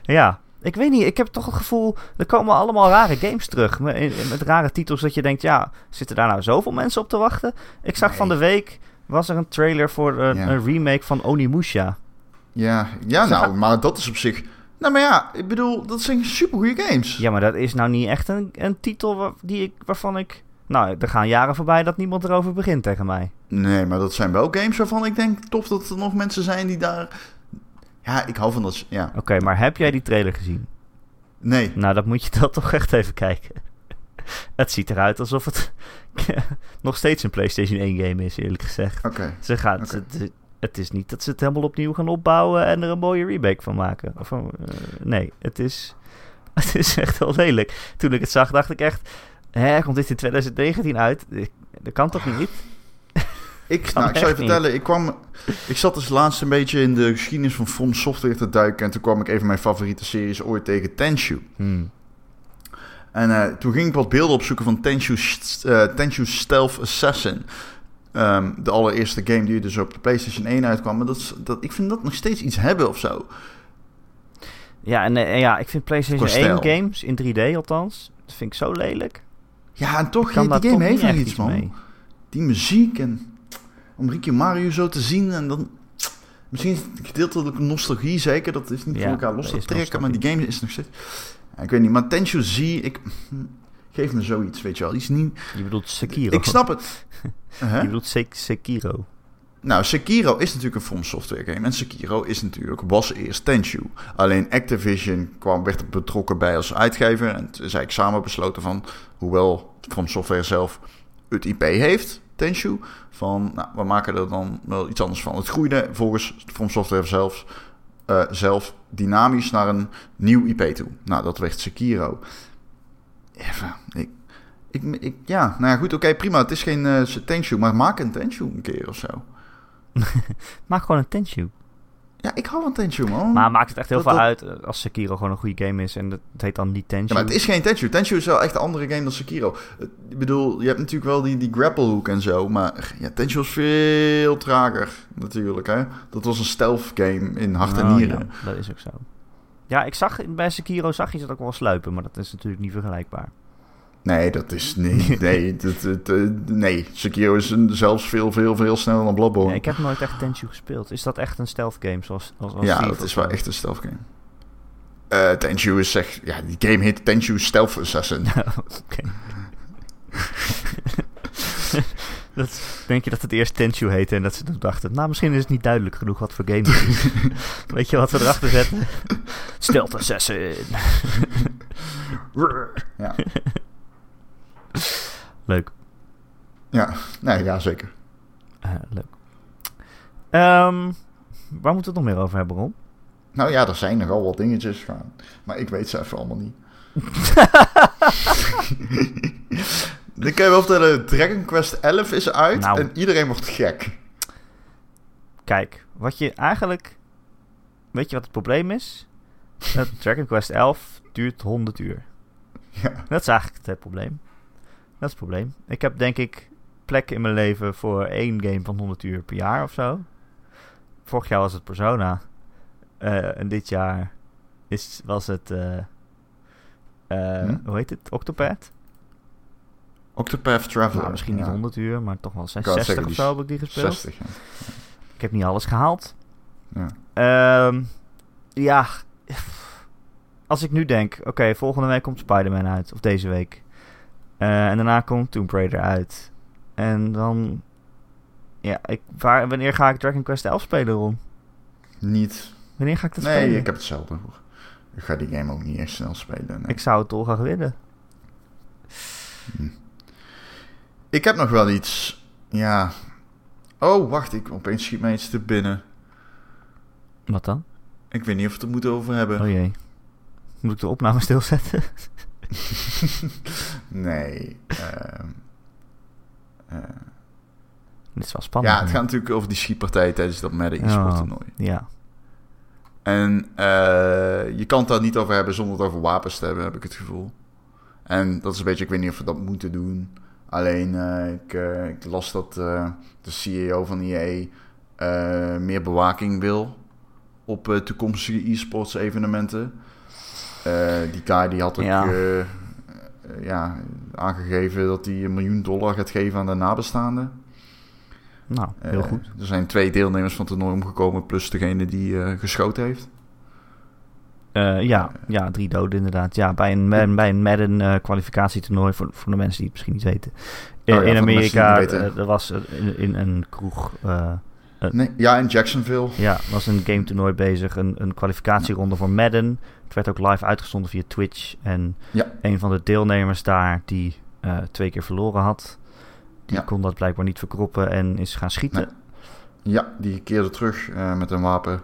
Ja, ik weet niet. Ik heb toch het gevoel, er komen allemaal rare games terug. Met, met rare titels dat je denkt, ja, zitten daar nou zoveel mensen op te wachten? Ik zag Nee. van de week, was er een trailer voor een, Ja. een remake van Onimusha. Ja, ja nou, maar dat is op zich... Nou, maar ja, ik bedoel, dat zijn supergoeie games. Ja, maar dat is nou niet echt een, een titel waar, die ik, waarvan ik... Nou, er gaan jaren voorbij dat niemand erover begint tegen mij. Nee, maar dat zijn wel games waarvan ik denk, tof dat er nog mensen zijn die daar... Ja, ik hou van dat... Ja, Oké, maar heb jij die trailer gezien? nee. Nou, dan moet je dat [laughs] toch echt even kijken. [laughs] Het ziet eruit alsof het [laughs] nog steeds een PlayStation 1 game is, eerlijk gezegd. Oké. Ze ze- het is niet dat ze het helemaal opnieuw gaan opbouwen en er een mooie remake van maken. Of, eh, nee, het is, het is echt wel lelijk. Toen ik het zag, dacht ik echt... Hè, komt dit in 2019 uit? Ik- Dat kan toch niet? Ik, nou, ik zou je niet. vertellen, ik kwam... Ik zat dus laatst een beetje in de geschiedenis van From Software te duiken... en toen kwam ik even mijn favoriete series ooit tegen Tenshu. Hmm. En eh, toen ging ik wat beelden opzoeken van Tenshu, eh, Tenshu Stealth Assassin. Ehm, de allereerste game die dus op de PlayStation 1 uitkwam. Maar dat, is- dat, ik vind dat nog steeds iets hebben of zo. Ja, en eh, ja, ik vind PlayStation Qua 1 stijl. games in 3D althans, dat vind ik zo lelijk. Ja, en toch, die game heeft nog iets, man. Die muziek en om Ricky Mario zo te zien en dan... Misschien gedeeltelijk nostalgie, zeker. Dat is niet Ja, voor elkaar los te trekken, maar die game is nog steeds... Ik weet niet, maar Tenshu Z, ik... Geef me zoiets, weet je wel. Iets niet... Je bedoelt Sekiro. Ik snap het. [laughs] Huh? Je bedoelt Sek- Sekiro. Nou, Sekiro is natuurlijk een From Software game. En Sekiro is natuurlijk, was eerst Tenshu. Alleen Activision kwam, werd er betrokken bij als uitgever. En toen is eigenlijk samen besloten van, hoewel From Software zelf het IP heeft, Tenshu, van, nou, we maken er dan wel iets anders van. Het groeide volgens From Software zelf, eh, zelf dynamisch naar een nieuw IP toe. Nou, dat werd Sekiro. Even, ik, ik, ja, nou ja, goed, oké, prima. Het is geen eh Tenshu, maar maak een Tenshu een keer of zo. [laughs] Maak gewoon een Tenshu. Ja, ik hou van Tenshu, man. Maar maakt het echt heel Dat- veel dat- uit eh, als Sekiro gewoon een goede game is en het, het heet dan niet Tenshu. Ja, maar het is geen Tenshu. Tenshu is wel echt een andere game dan Sekiro. Het- Ik bedoel, je hebt natuurlijk wel die, die grapple hook en zo, maar ja, Tenshu was veel trager natuurlijk, hè. Dat was een stealth game in hart en Oh, nieren. ja, dat is ook zo. Ja, ik zag bij Sekiro zag je ze ook wel sluipen, maar dat is natuurlijk niet vergelijkbaar. Nee, dat is niet. [laughs] Nee, dat, dat, eh, nee. Sekiro is een- zelfs veel, veel, veel sneller dan Bloodborne. Ja, ik heb nooit echt Tenshu gespeeld. Is dat echt een stealth game zoals, als, als ja, dat is wel echt een stealth game. Eh Tenshu is echt... Ja, die game heet Tenshu Stealth Assassin. [laughs] Oké. [laughs] dat, denk je dat het eerst Tenshu heette en dat ze toen dachten... Nou, misschien is het niet duidelijk genoeg wat voor game het is. Weet je wat we erachter zetten? Stealth Assassin. ja. [laughs] Leuk. ja, nee, ja, zeker. Eh, leuk. Ehm, waar moeten we het nog meer over hebben, Ron? Nou ja, er zijn nogal wat dingetjes gaan. Maar ik weet ze even allemaal niet. [laughs] [laughs] Kan je wel vertellen, Dragon Quest 11 is uit Nou. en iedereen wordt gek. Kijk, wat je eigenlijk... Weet je wat het probleem is? Dragon Quest 11 duurt 100 uur. Ja. Dat is eigenlijk het probleem. Dat is het probleem. Ik heb denk ik plek in mijn leven voor één game van 100 uur per jaar of zo. Vorig jaar was het Persona. Eh, en dit jaar is, was het... eh, eh, Hm? Hoe heet het? Octopath? Octopath Traveler. Nou, misschien niet ja. 100 uur, maar toch wel wou 60 zeggen, of die zo heb ik die gespeeld. 60, ja. Ik heb niet alles gehaald. Ja. Ehm, ja, als ik nu denk, oké, volgende week komt Spider-Man uit, of deze week. Eh, en daarna komt Tomb Raider uit. En dan, ja, ik, waar, wanneer ga ik Dragon Quest 11 spelen, Ron? Niet. Wanneer ga ik dat Nee, spelen? ik heb hetzelfde. Ik ga die game ook niet echt snel spelen. nee. Ik zou het dolgraag willen. Hm. Ik heb nog wel iets. Ja. Oh, wacht. Ik, opeens schiet mij iets te binnen. Wat dan? Ik weet niet of we het er moeten over hebben. Oh jee. Moet ik de opname stilzetten? [laughs] nee. eh, Dit is wel spannend. ja, het gaat natuurlijk over die schietpartij tijdens dat Madden e-sport Oh. toernooi. Ja, En eh, je kan het daar niet over hebben zonder het over wapens te hebben, heb ik het gevoel. En dat is een beetje, ik weet niet of we dat moeten doen. Alleen, eh, ik, ik las dat de CEO van EA meer bewaking wil op toekomstige e-sports evenementen. Die guy die had ook Ja. Eh, ja, aangegeven dat hij een miljoen dollar gaat geven aan de nabestaanden. nou, heel Eh, goed. Er zijn twee deelnemers van het toernooi omgekomen, plus degene die eh, geschoten heeft. Ja, ja, drie doden inderdaad. Ja, bij een, bij een Madden kwalificatietoernooi, voor, voor de mensen die het misschien niet weten. In, Oh ja, in Amerika, er was in, in een kroeg, Nee, ja, in Jacksonville. ja, was een game toernooi bezig, een, een kwalificatieronde voor Madden. Het werd ook live uitgezonden via Twitch. En Ja. een van de deelnemers daar, die eh, twee keer verloren had, die Ja. kon dat blijkbaar niet verkroppen en is gaan schieten. Nee. Ja, die keerde terug eh, met een wapen.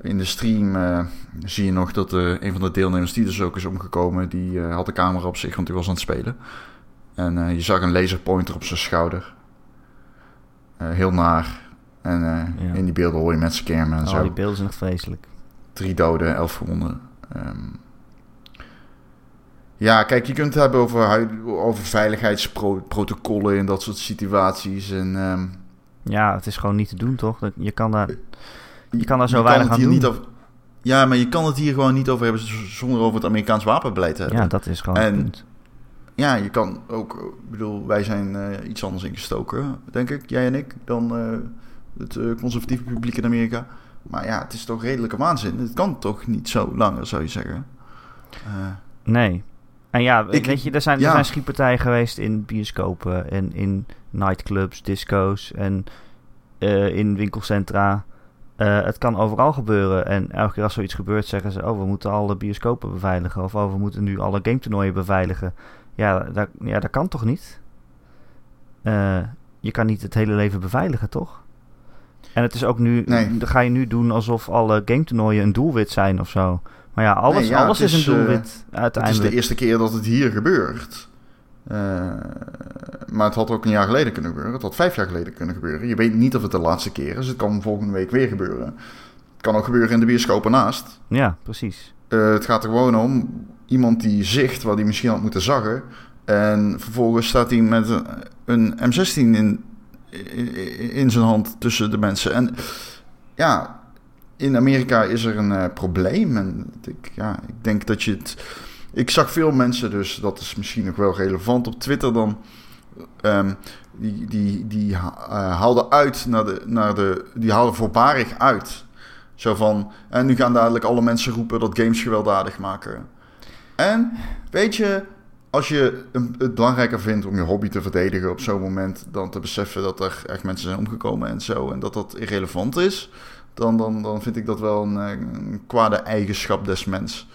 In de stream eh, zie je nog dat eh, een van de deelnemers die dus ook is omgekomen, die eh, had de camera op zich, want die was aan het spelen. En eh, je zag een laserpointer op zijn schouder. Eh, heel naar. En eh, Ja. in die beelden hoor je mensen kermen en Oh, zo. die beelden zijn echt vreselijk. Drie doden, elf gewonden. Ehm, ja, kijk, je kunt het hebben over, over veiligheidsprotocollen in dat soort situaties. En ehm, Ja, het is gewoon niet te doen, toch? Je kan daar, je kan daar zo je weinig aan doen. Niet over, ja, maar je kan het hier gewoon niet over hebben zonder over het Amerikaans wapenbeleid te hebben. Ja, dat is gewoon En- het punt. Ja, je kan ook, ik bedoel, wij zijn eh, iets anders ingestoken, denk ik, jij en ik, dan eh, het eh, conservatieve publiek in Amerika. Maar ja, het is toch redelijke waanzin. Het kan toch niet zo langer, zou je zeggen. Eh, Nee. En ja, Ik- weet je, er zijn, ja. er zijn schietpartijen geweest in bioscopen en in nightclubs, disco's en eh, in winkelcentra. Het kan overal gebeuren. En elke keer als zoiets gebeurt, zeggen ze: Oh, we moeten alle bioscopen beveiligen. Of oh, we moeten nu alle gametoernooien beveiligen. Ja, dat, ja, dat kan toch niet? Je kan niet het hele leven beveiligen, toch? En het is ook nu, Nee. dan ga je nu doen alsof alle gametoernooien een doelwit zijn of zo. Maar ja, alles, Nee, ja, alles is, is, een eh, doelwit Het is uiteindelijk. de eerste keer dat het hier gebeurt. Eh, maar het had ook een jaar geleden kunnen gebeuren. Het had vijf jaar geleden kunnen gebeuren. Je weet niet of het de laatste keer is. Het kan volgende week weer gebeuren. Het kan ook gebeuren in de bioscoop ernaast. Ja, precies. Eh, het gaat er gewoon om iemand die zicht waar die misschien had moeten zaggen. En vervolgens staat hij met een, een M16 in, in, zijn hand tussen de mensen. En ja, in Amerika is er een eh, probleem. En ik, ja, ik denk dat je het. Ik zag veel mensen, dus dat is misschien nog wel relevant op Twitter dan. ehm, die die, die eh, haalden uit naar de, naar de. Die haalden voorbarig uit. Zo van. En nu gaan dadelijk alle mensen roepen dat games gewelddadig maken. En weet je, als je het belangrijker vindt om je hobby te verdedigen op zo'n moment, dan te beseffen dat er echt mensen zijn omgekomen en zo, en dat dat irrelevant is, dan, dan, dan vind ik dat wel een, eh, een kwade eigenschap des mens.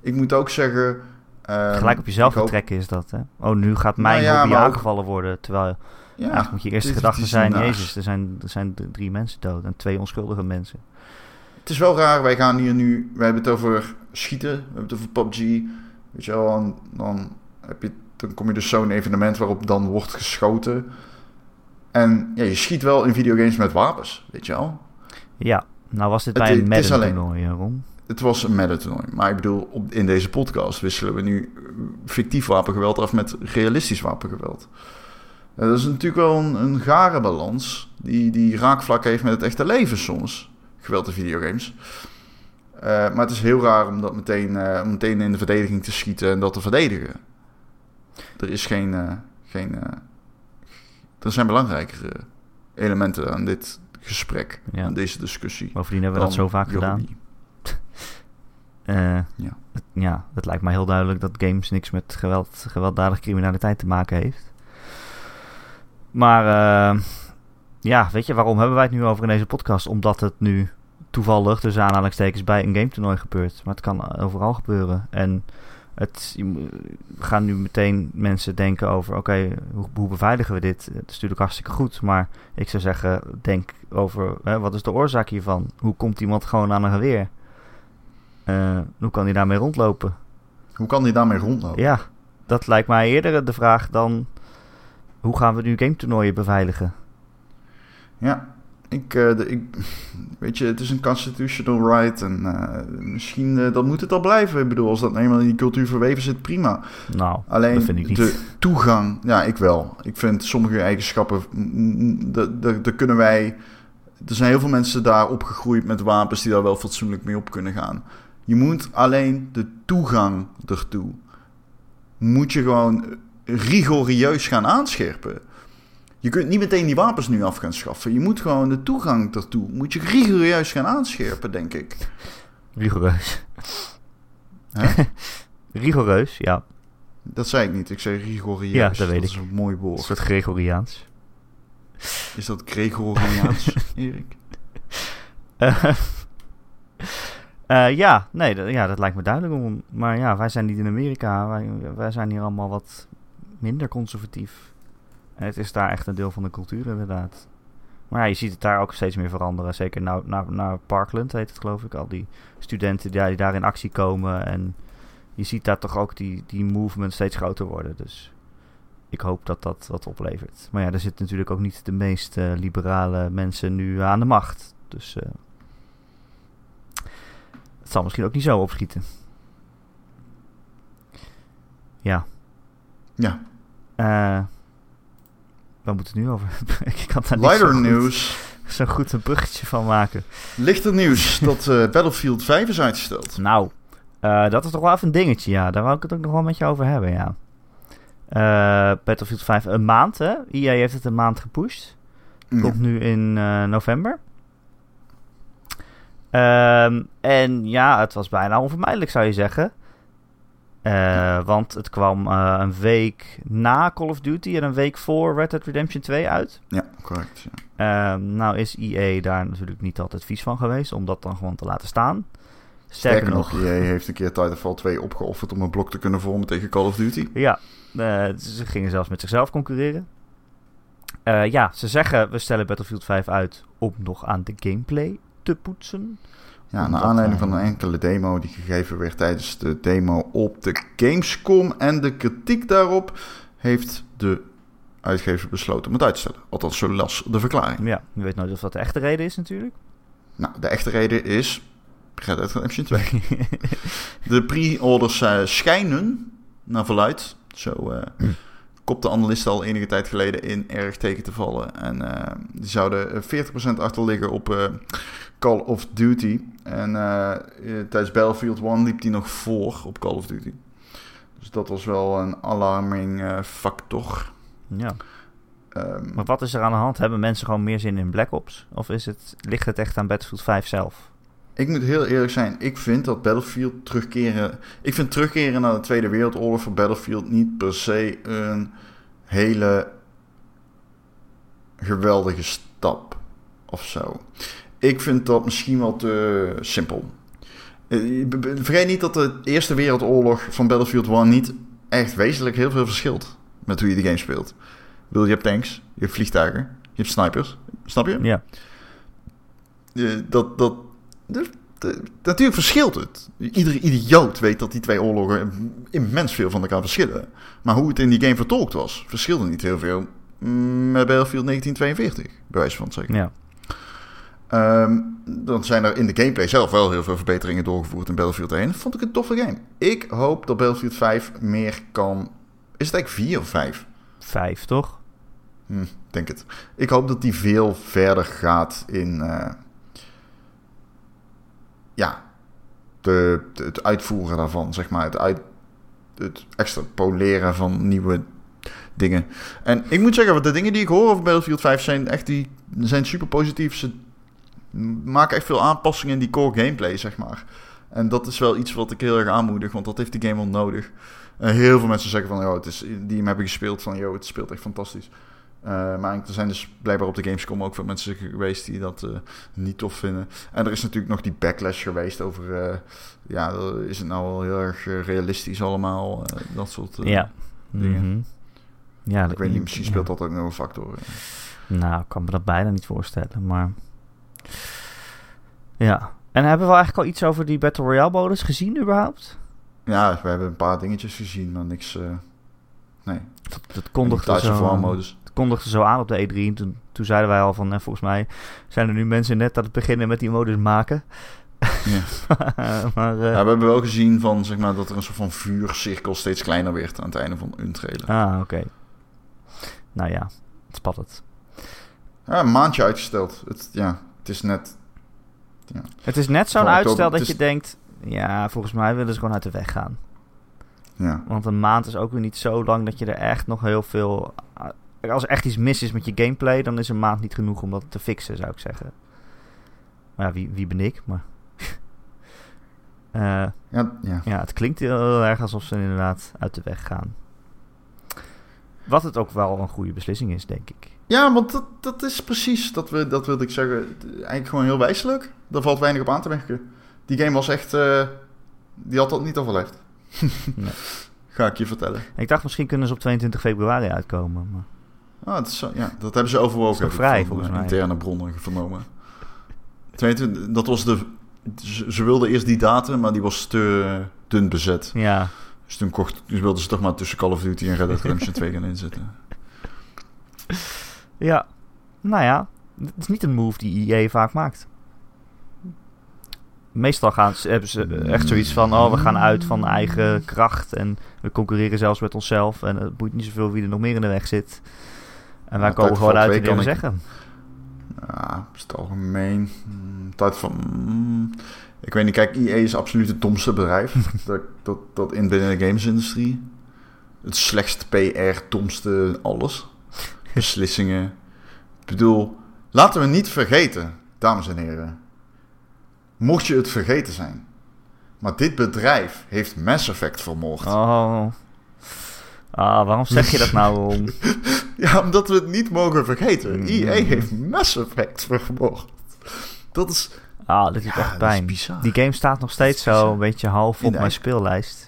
Ik moet ook zeggen. ehm, Gelijk op jezelf hoop- betrekken is dat, hè? Oh, nu gaat mijn Nou ja, hobby ook- aangevallen worden. Terwijl Ja, eigenlijk moet je eerst het is- gedachte zijn... Jezus, er zijn, er zijn drie mensen dood en twee onschuldige mensen. Het is wel raar, wij gaan hier nu, wij hebben het over schieten, we hebben het over PUBG, weet je wel, en dan, heb je, dan kom je dus zo'n evenement waarop dan wordt geschoten. En ja, je schiet wel in videogames met wapens, weet je wel. Ja, nou was dit Het bij een het is alleen- Madden-toernooi, eh, Ron. Het was een Madden toernooi, maar ik bedoel, op, in deze podcast wisselen we nu eh, fictief wapengeweld af met realistisch wapengeweld. dat is natuurlijk wel een, een gare balans die, die raakvlak heeft met het echte leven soms. Geweld in videogames. Uh, maar het is heel raar om dat meteen, uh, om meteen in de verdediging te schieten en dat te verdedigen. Er is geen. Uh, geen er zijn belangrijkere elementen aan dit gesprek, ja. aan deze discussie. Bovendien hebben we dat zo vaak gedaan. [laughs] ja. ja, het lijkt mij heel duidelijk dat games niks met geweld, gewelddadige criminaliteit te maken heeft. Maar ja, weet je, waarom hebben wij het nu over in deze podcast? Omdat het nu toevallig, dus aanhalingstekens, bij een game toernooi gebeurt. Maar het kan overal gebeuren. En het, gaan nu meteen mensen denken over, oké, hoe, hoe, beveiligen we dit? Het is natuurlijk hartstikke goed, maar ik zou zeggen, denk over, hè, wat is de oorzaak hiervan? Hoe komt iemand gewoon aan een geweer? Uh, hoe kan hij daarmee rondlopen? Hoe kan hij daarmee rondlopen? Ja, dat lijkt mij eerder de vraag dan, hoe gaan we nu game toernooien beveiligen? Ja, ik, uh, de, ik, [laughs] weet je, het is een constitutional right en uh, misschien uh, dan moet het al blijven. Ik bedoel, als dat eenmaal in die cultuur verweven zit, prima. Nou, Alleen dat vind ik niet. de toegang, ja, ik wel. Ik vind sommige eigenschappen, daar kunnen wij... Er zijn heel veel mensen daar opgegroeid met wapens die daar wel fatsoenlijk mee op kunnen gaan. Je moet alleen de toegang ertoe, moet je gewoon rigorieus gaan aanscherpen. Je kunt niet meteen die wapens nu af gaan schaffen. Je moet gewoon de toegang daartoe. Moet je rigoureus gaan aanscherpen, denk ik. Rigoureus. [laughs] rigoureus, ja. Dat zei ik niet. Ik zei rigoureus. Ja, dat weet ik. Dat is een mooi woord. Een soort Gregoriaans. Is dat Gregoriaans, [laughs] Erik? Uh, uh, ja, nee, dat, ja, dat lijkt me duidelijk. Om, maar ja, wij zijn niet in Amerika. Wij, wij zijn hier allemaal wat minder conservatief. Het is daar echt een deel van de cultuur inderdaad. Maar ja, je ziet het daar ook steeds meer veranderen. Zeker naar, naar Parkland heet het geloof ik. Al die studenten die, die daar in actie komen. En je ziet daar toch ook die, die movement steeds groter worden. Dus ik hoop dat dat wat oplevert. Maar ja, er zitten natuurlijk ook niet de meest uh, liberale mensen nu aan de macht. Dus uh, het zal misschien ook niet zo opschieten. Ja. Ja. Uh, Waar moet het nu over [laughs] ik kan daar Lighter zo nieuws. Goed, zo goed een bruggetje van maken. Lichter nieuws [laughs] dat uh, Battlefield 5 is uitgesteld. Nou, uh, dat is toch wel even een dingetje, ja. Daar wou ik het ook nog wel met je over hebben, ja. Uh, Battlefield 5, een maand, hè? EA heeft het een maand gepusht. Komt nu in november. Um, en ja, het was bijna onvermijdelijk, zou je zeggen. Uh, want het kwam uh, een week na Call of Duty en een week voor Red Dead Redemption 2 uit. Ja, correct. Ja. Uh, nou is EA daar natuurlijk niet altijd vies van geweest om dat dan gewoon te laten staan. Sterker, Sterker nog, EA heeft een keer Titanfall 2 opgeofferd om een blok te kunnen vormen tegen Call of Duty. Ja, ze gingen zelfs met zichzelf concurreren. ja, ze zeggen we stellen Battlefield 5 uit om nog aan de gameplay te poetsen. Ja, naar aanleiding van een enkele demo die gegeven werd tijdens de demo op de Gamescom en de kritiek daarop heeft de uitgever besloten om het uit te stellen. Althans, zo las de verklaring. Ja, je weet nooit of dat de echte reden is natuurlijk. Nou, de echte reden is Red Dead Redemption 2. [laughs] de pre-orders uh, schijnen naar verluid. Zo uh, hm. kopte analisten al enige tijd geleden in erg tegen te vallen. En uh, die zouden 40% achter liggen op Call of Duty. En uh, tijdens Battlefield 1 liep hij nog voor op Call of Duty. Dus dat was wel een alarming uh, factor. Ja. Um, maar wat is er aan de hand? Hebben mensen gewoon meer zin in Black Ops? Of is het, ligt het echt aan Battlefield 5 zelf? Ik moet heel eerlijk zijn. Ik vind dat Battlefield terugkeren... Ik vind terugkeren naar de Tweede Wereldoorlog voor Battlefield niet per se een hele geweldige stap of zo. Ik vind dat misschien wel te simpel. Eh, vergeet niet dat de Eerste Wereldoorlog van Battlefield 1 niet echt wezenlijk heel veel verschilt met hoe je de game speelt. Ik bedoel, je hebt tanks, je hebt vliegtuigen, je hebt snipers. Snap je? Ja. dat, dat, dus, natuurlijk verschilt het. Iedere idioot weet dat die twee oorlogen immens veel van elkaar verschillen. Maar hoe het in die game vertolkt was, verschilde niet heel veel met Battlefield 1942, bij wijze van zeggen. Ja. Um, dan zijn er in de gameplay zelf wel heel veel verbeteringen doorgevoerd in Battlefield 1. Vond ik een toffe game. Ik hoop dat Battlefield 5 meer kan. Is het eigenlijk 4 of 5? 5, toch? Hm, denk het. Ik hoop dat die veel verder gaat in... eh, ja, de, de- het uitvoeren daarvan, zeg maar. Het, uit, het extrapoleren van nieuwe dingen. En ik moet zeggen, de dingen die ik hoor over Battlefield 5 zijn echt die, zijn super positief. Ze maken echt veel aanpassingen in die core gameplay, zeg maar. En dat is wel iets wat ik heel erg aanmoedig, want dat heeft die game wel nodig. En heel veel mensen zeggen van, joh, het is, die hebben gespeeld, van, joh, het speelt echt fantastisch. Eh, maar er zijn dus blijkbaar op de Gamescom ook veel mensen geweest die dat eh, niet tof vinden. En er is natuurlijk nog die backlash geweest over, eh, ja, is het nou wel heel erg eh, realistisch allemaal, eh, dat soort eh, ja. dingen. Mhm. Ja, Ik weet niet, misschien ja. speelt dat ook nog een factor. Nou, ik kan me dat bijna niet voorstellen, maar... Ja. En hebben we eigenlijk al iets over die Battle Royale modus gezien überhaupt? Ja, we hebben een paar dingetjes gezien, maar niks... eh nee, Dat, kondigde zo, modus. het kondigde zo aan op de E3. En toen, toen zeiden wij al van, eh, volgens mij zijn er nu mensen net aan het beginnen met die modus maken. Ja. [laughs] maar eh, Ja, we hebben wel gezien van, zeg maar, dat er een soort van vuurcirkel steeds kleiner werd aan het einde van een trailer. Ah, oké. Nou ja, spannend. Ja, een maandje uitgesteld. Het, ja, het is net... Het is net zo'n uitstel dat je denkt... Ja, volgens mij willen ze gewoon uit de weg gaan. Ja, Want een maand is ook weer niet zo lang dat je er echt nog heel veel... Als er echt iets mis is met je gameplay, dan is een maand niet genoeg om dat te fixen, zou ik zeggen. Maar ja, wie, wie ben ik? Maar... [laughs] Eh, ja, ja. ja, het klinkt heel erg alsof ze inderdaad uit de weg gaan. Wat het ook wel een goede beslissing is, denk ik. Ja want dat, dat is precies, dat, we, dat wilde ik zeggen, eigenlijk gewoon heel wijselijk. Daar valt weinig op aan te merken. Die game was echt... eh, die had dat niet overleefd. [laughs] Nee. [laughs] Ga ik je vertellen. Ik dacht misschien kunnen ze op 22 februari uitkomen. Maar... Ah, is zo, ja, dat hebben ze overwogen. Ik vrij, volgens eh, mij? Interne bronnen vernomen. 22, dat was de... Ze, ze wilden eerst die datum, maar die was te dun bezet. Ja, Dus toen kocht, dus wilden ze toch maar tussen Call of Duty en Red Dead Redemption 2 gaan inzetten. [laughs] ja. Nou ja, het is niet een move die EA vaak maakt. Meestal gaan ze, hebben ze echt zoiets van... Oh, we gaan uit van eigen kracht. En we concurreren zelfs met onszelf. En het boeit niet zoveel wie er nog meer in de weg zit. En wij Ja, komen gewoon uit 2 en kan zeggen. Ja, is het algemeen. Hmm, tijd van... hmm, ik weet niet, kijk, EA is absoluut het domste bedrijf. [laughs] dat, dat, dat in binnen de gamesindustrie. Het slechtst PR, domste alles. Beslissingen. Ik bedoel, laten we niet vergeten, dames en heren. Mocht je het vergeten zijn. Maar dit bedrijf heeft Mass Effect vermoord. Oh. Ah, waarom zeg je dat nou om? [laughs] Ja, omdat we het niet mogen vergeten. Mm. EA heeft Mass Effect vermoord. Dat is... Ah, dit doet Ja, echt dat pijn. Die game staat nog steeds Dat zo een beetje half op mijn speellijst.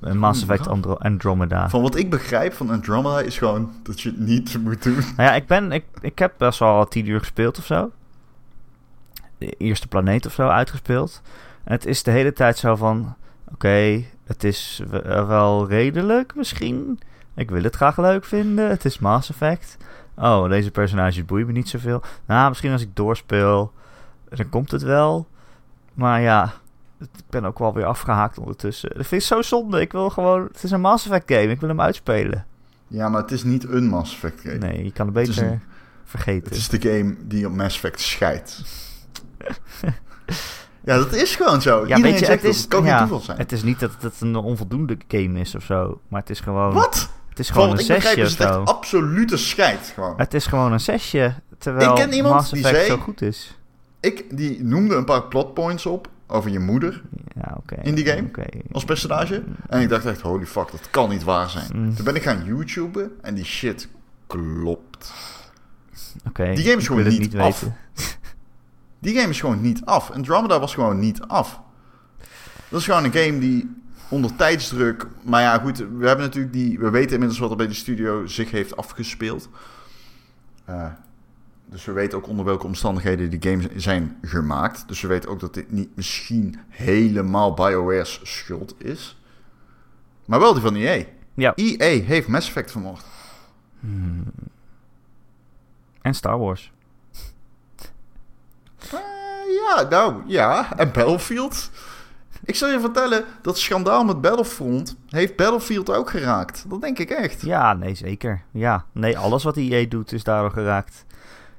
Een Mass Effect. Andro- Andromeda. Van wat ik begrijp van Andromeda is gewoon dat je het niet [laughs] moet doen. Nou ja, ik, ben, ik, ik heb best wel al tien uur gespeeld of zo. De eerste planeet of zo uitgespeeld. En het is de hele tijd zo van... Oké, het is eh, wel redelijk misschien. Ik wil het graag leuk vinden. Het is Mass Effect. Oh, deze personages boeien me niet zoveel. Nou, misschien als ik doorspeel, dan komt het wel. Maar ja, ik ben ook wel weer afgehaakt ondertussen. Dat vind ik zo zonde. Ik wil gewoon... Het is een Mass Effect game. Ik wil hem uitspelen. Ja, maar het is niet een Mass Effect game. Nee, je kan het beter een- vergeten. Het is de game die op Mass Effect scheidt. [laughs] ja, dat is gewoon zo. Ja, Iedereen weet je, zegt het dat. is, Het kan ja, geen toeval zijn. Het is niet dat het een onvoldoende game is of zo. Maar het is gewoon, Wat? het is gewoon wat een ik begrijp zesje of het absolute scheid gewoon. Het is gewoon een zesje. Terwijl Ik ken iemand Mass die Effect zei- zo goed is. Ik, die noemde een paar plotpoints op over je moeder Ja. In die game? Als personage. En ik dacht echt, holy fuck, dat kan niet waar zijn. Mm. Toen ben ik gaan YouTuben en die shit klopt. Oké, Die game is gewoon niet niet af. weten. [laughs] Die game is gewoon niet af. Andromeda was gewoon niet af. Dat is gewoon een game die onder tijdsdruk... Maar ja, goed, we hebben natuurlijk die... We weten inmiddels wat er bij de studio zich heeft afgespeeld. Eh, dus we weten ook onder welke omstandigheden die games zijn gemaakt. Dus we weten ook dat dit niet misschien helemaal BioWare's schuld is. Maar wel die van EA. Ja. EA heeft Mass Effect vermoord. Hmm. En Star Wars. [laughs] Eh, ja, nou, ja. En Battlefield. Ik zal je vertellen, dat schandaal met Battlefront heeft Battlefield ook geraakt. Dat denk ik echt. Ja, nee, zeker. Ja, nee, alles wat EA doet is daardoor geraakt.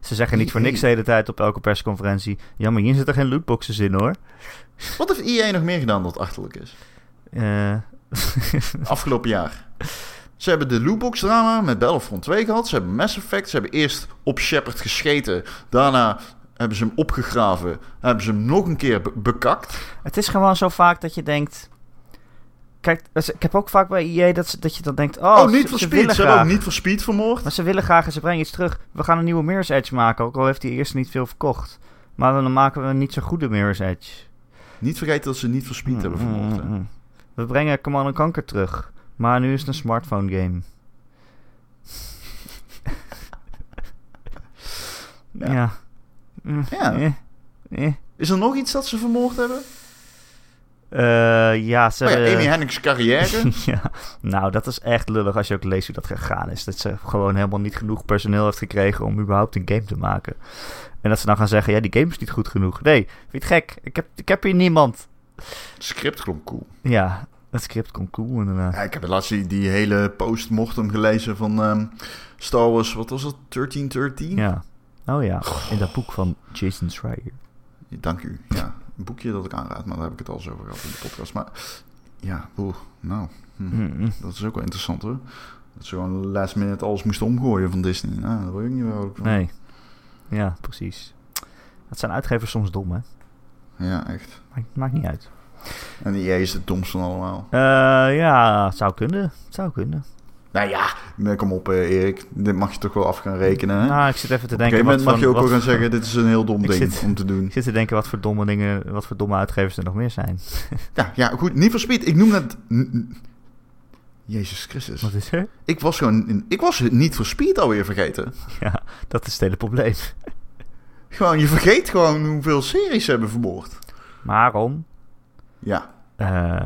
Ze zeggen niet voor niks de hele tijd op elke persconferentie... Ja, maar hier zitten geen lootboxes in, hoor. Wat heeft EA nog meer gedaan dat achterlijk is? Eh, [laughs] Afgelopen jaar. Ze hebben de lootbox drama met Battlefront 2 gehad. Ze hebben Mass Effect. Ze hebben eerst op Shepard gescheten. Daarna hebben ze hem opgegraven. Hebben ze hem nog een keer be- bekakt. het is gewoon zo vaak dat je denkt... Kijk, dus ik heb ook vaak bij EA dat, ze, dat je dan denkt... Oh, Oh, niet ze- voor ze Speed. Ze hebben ook niet voor Speed vermoord. Maar ze willen graag en ze brengen iets terug. We gaan een nieuwe Mirror's Edge maken, ook al heeft die eerst niet veel verkocht. Maar dan maken we een niet zo goede Mirror's Edge. Niet vergeten dat ze niet voor Speed hebben vermoord. hè. Mm, mm, mm. We brengen Command Conquer terug. Maar nu is het een smartphone game. [laughs] Ja. ja. Mm, Ja. eh, eh. Is er nog iets dat ze vermoord hebben? Eh, ja, ze Oh ja, Amy Hennigs carrière. [laughs] ja, nou, dat is echt lullig als je ook leest hoe dat gegaan is. Dat ze gewoon helemaal niet genoeg personeel heeft gekregen om überhaupt een game te maken. En dat ze dan gaan zeggen, ja, die game is niet goed genoeg. Nee, vind je het gek? Ik heb, ik heb hier niemand. Het script klonk cool. Ja, het script komt cool inderdaad. Ja, ik heb laatst die, die hele post-mortem gelezen van ehm, Star Wars. Wat was het? 1313? Ja. Oh ja, in dat boek van Jason Schreier. Dank u. Ja, een boekje dat ik aanraad, maar daar heb ik het al eens over gehad in de podcast. Maar ja, nou, hm, Mm-mm. dat is ook wel interessant hoor. Dat ze gewoon last minute alles moesten omgooien van Disney. Nou, daar word ik niet wel van. Nee. Ja, precies. Dat zijn uitgevers soms dom, hè? Ja, echt. Maakt, maakt niet uit. En EA is het domste van allemaal. Eh, ja, het zou kunnen. Het zou kunnen. Nou ja, nee, kom op eh, Erik. Dit mag je toch wel af gaan rekenen. Hè? Nou, ik zit even te Op een denken... gegeven moment mag je ook wel gaan zeggen, dit is een heel dom Ik ding zit- om te doen. Ik zit te denken wat voor domme dingen, wat voor domme uitgevers er nog meer zijn. [laughs] Ja, ja, goed. Niet voor Speed. Ik noem n- Jezus Christus. Wat is er? Ik was gewoon... in- Ik was niet voor Speed alweer vergeten. Ja, dat is het hele probleem. [laughs] Gewoon, je vergeet gewoon hoeveel series ze hebben vermoord. Waarom? Ja. Eh,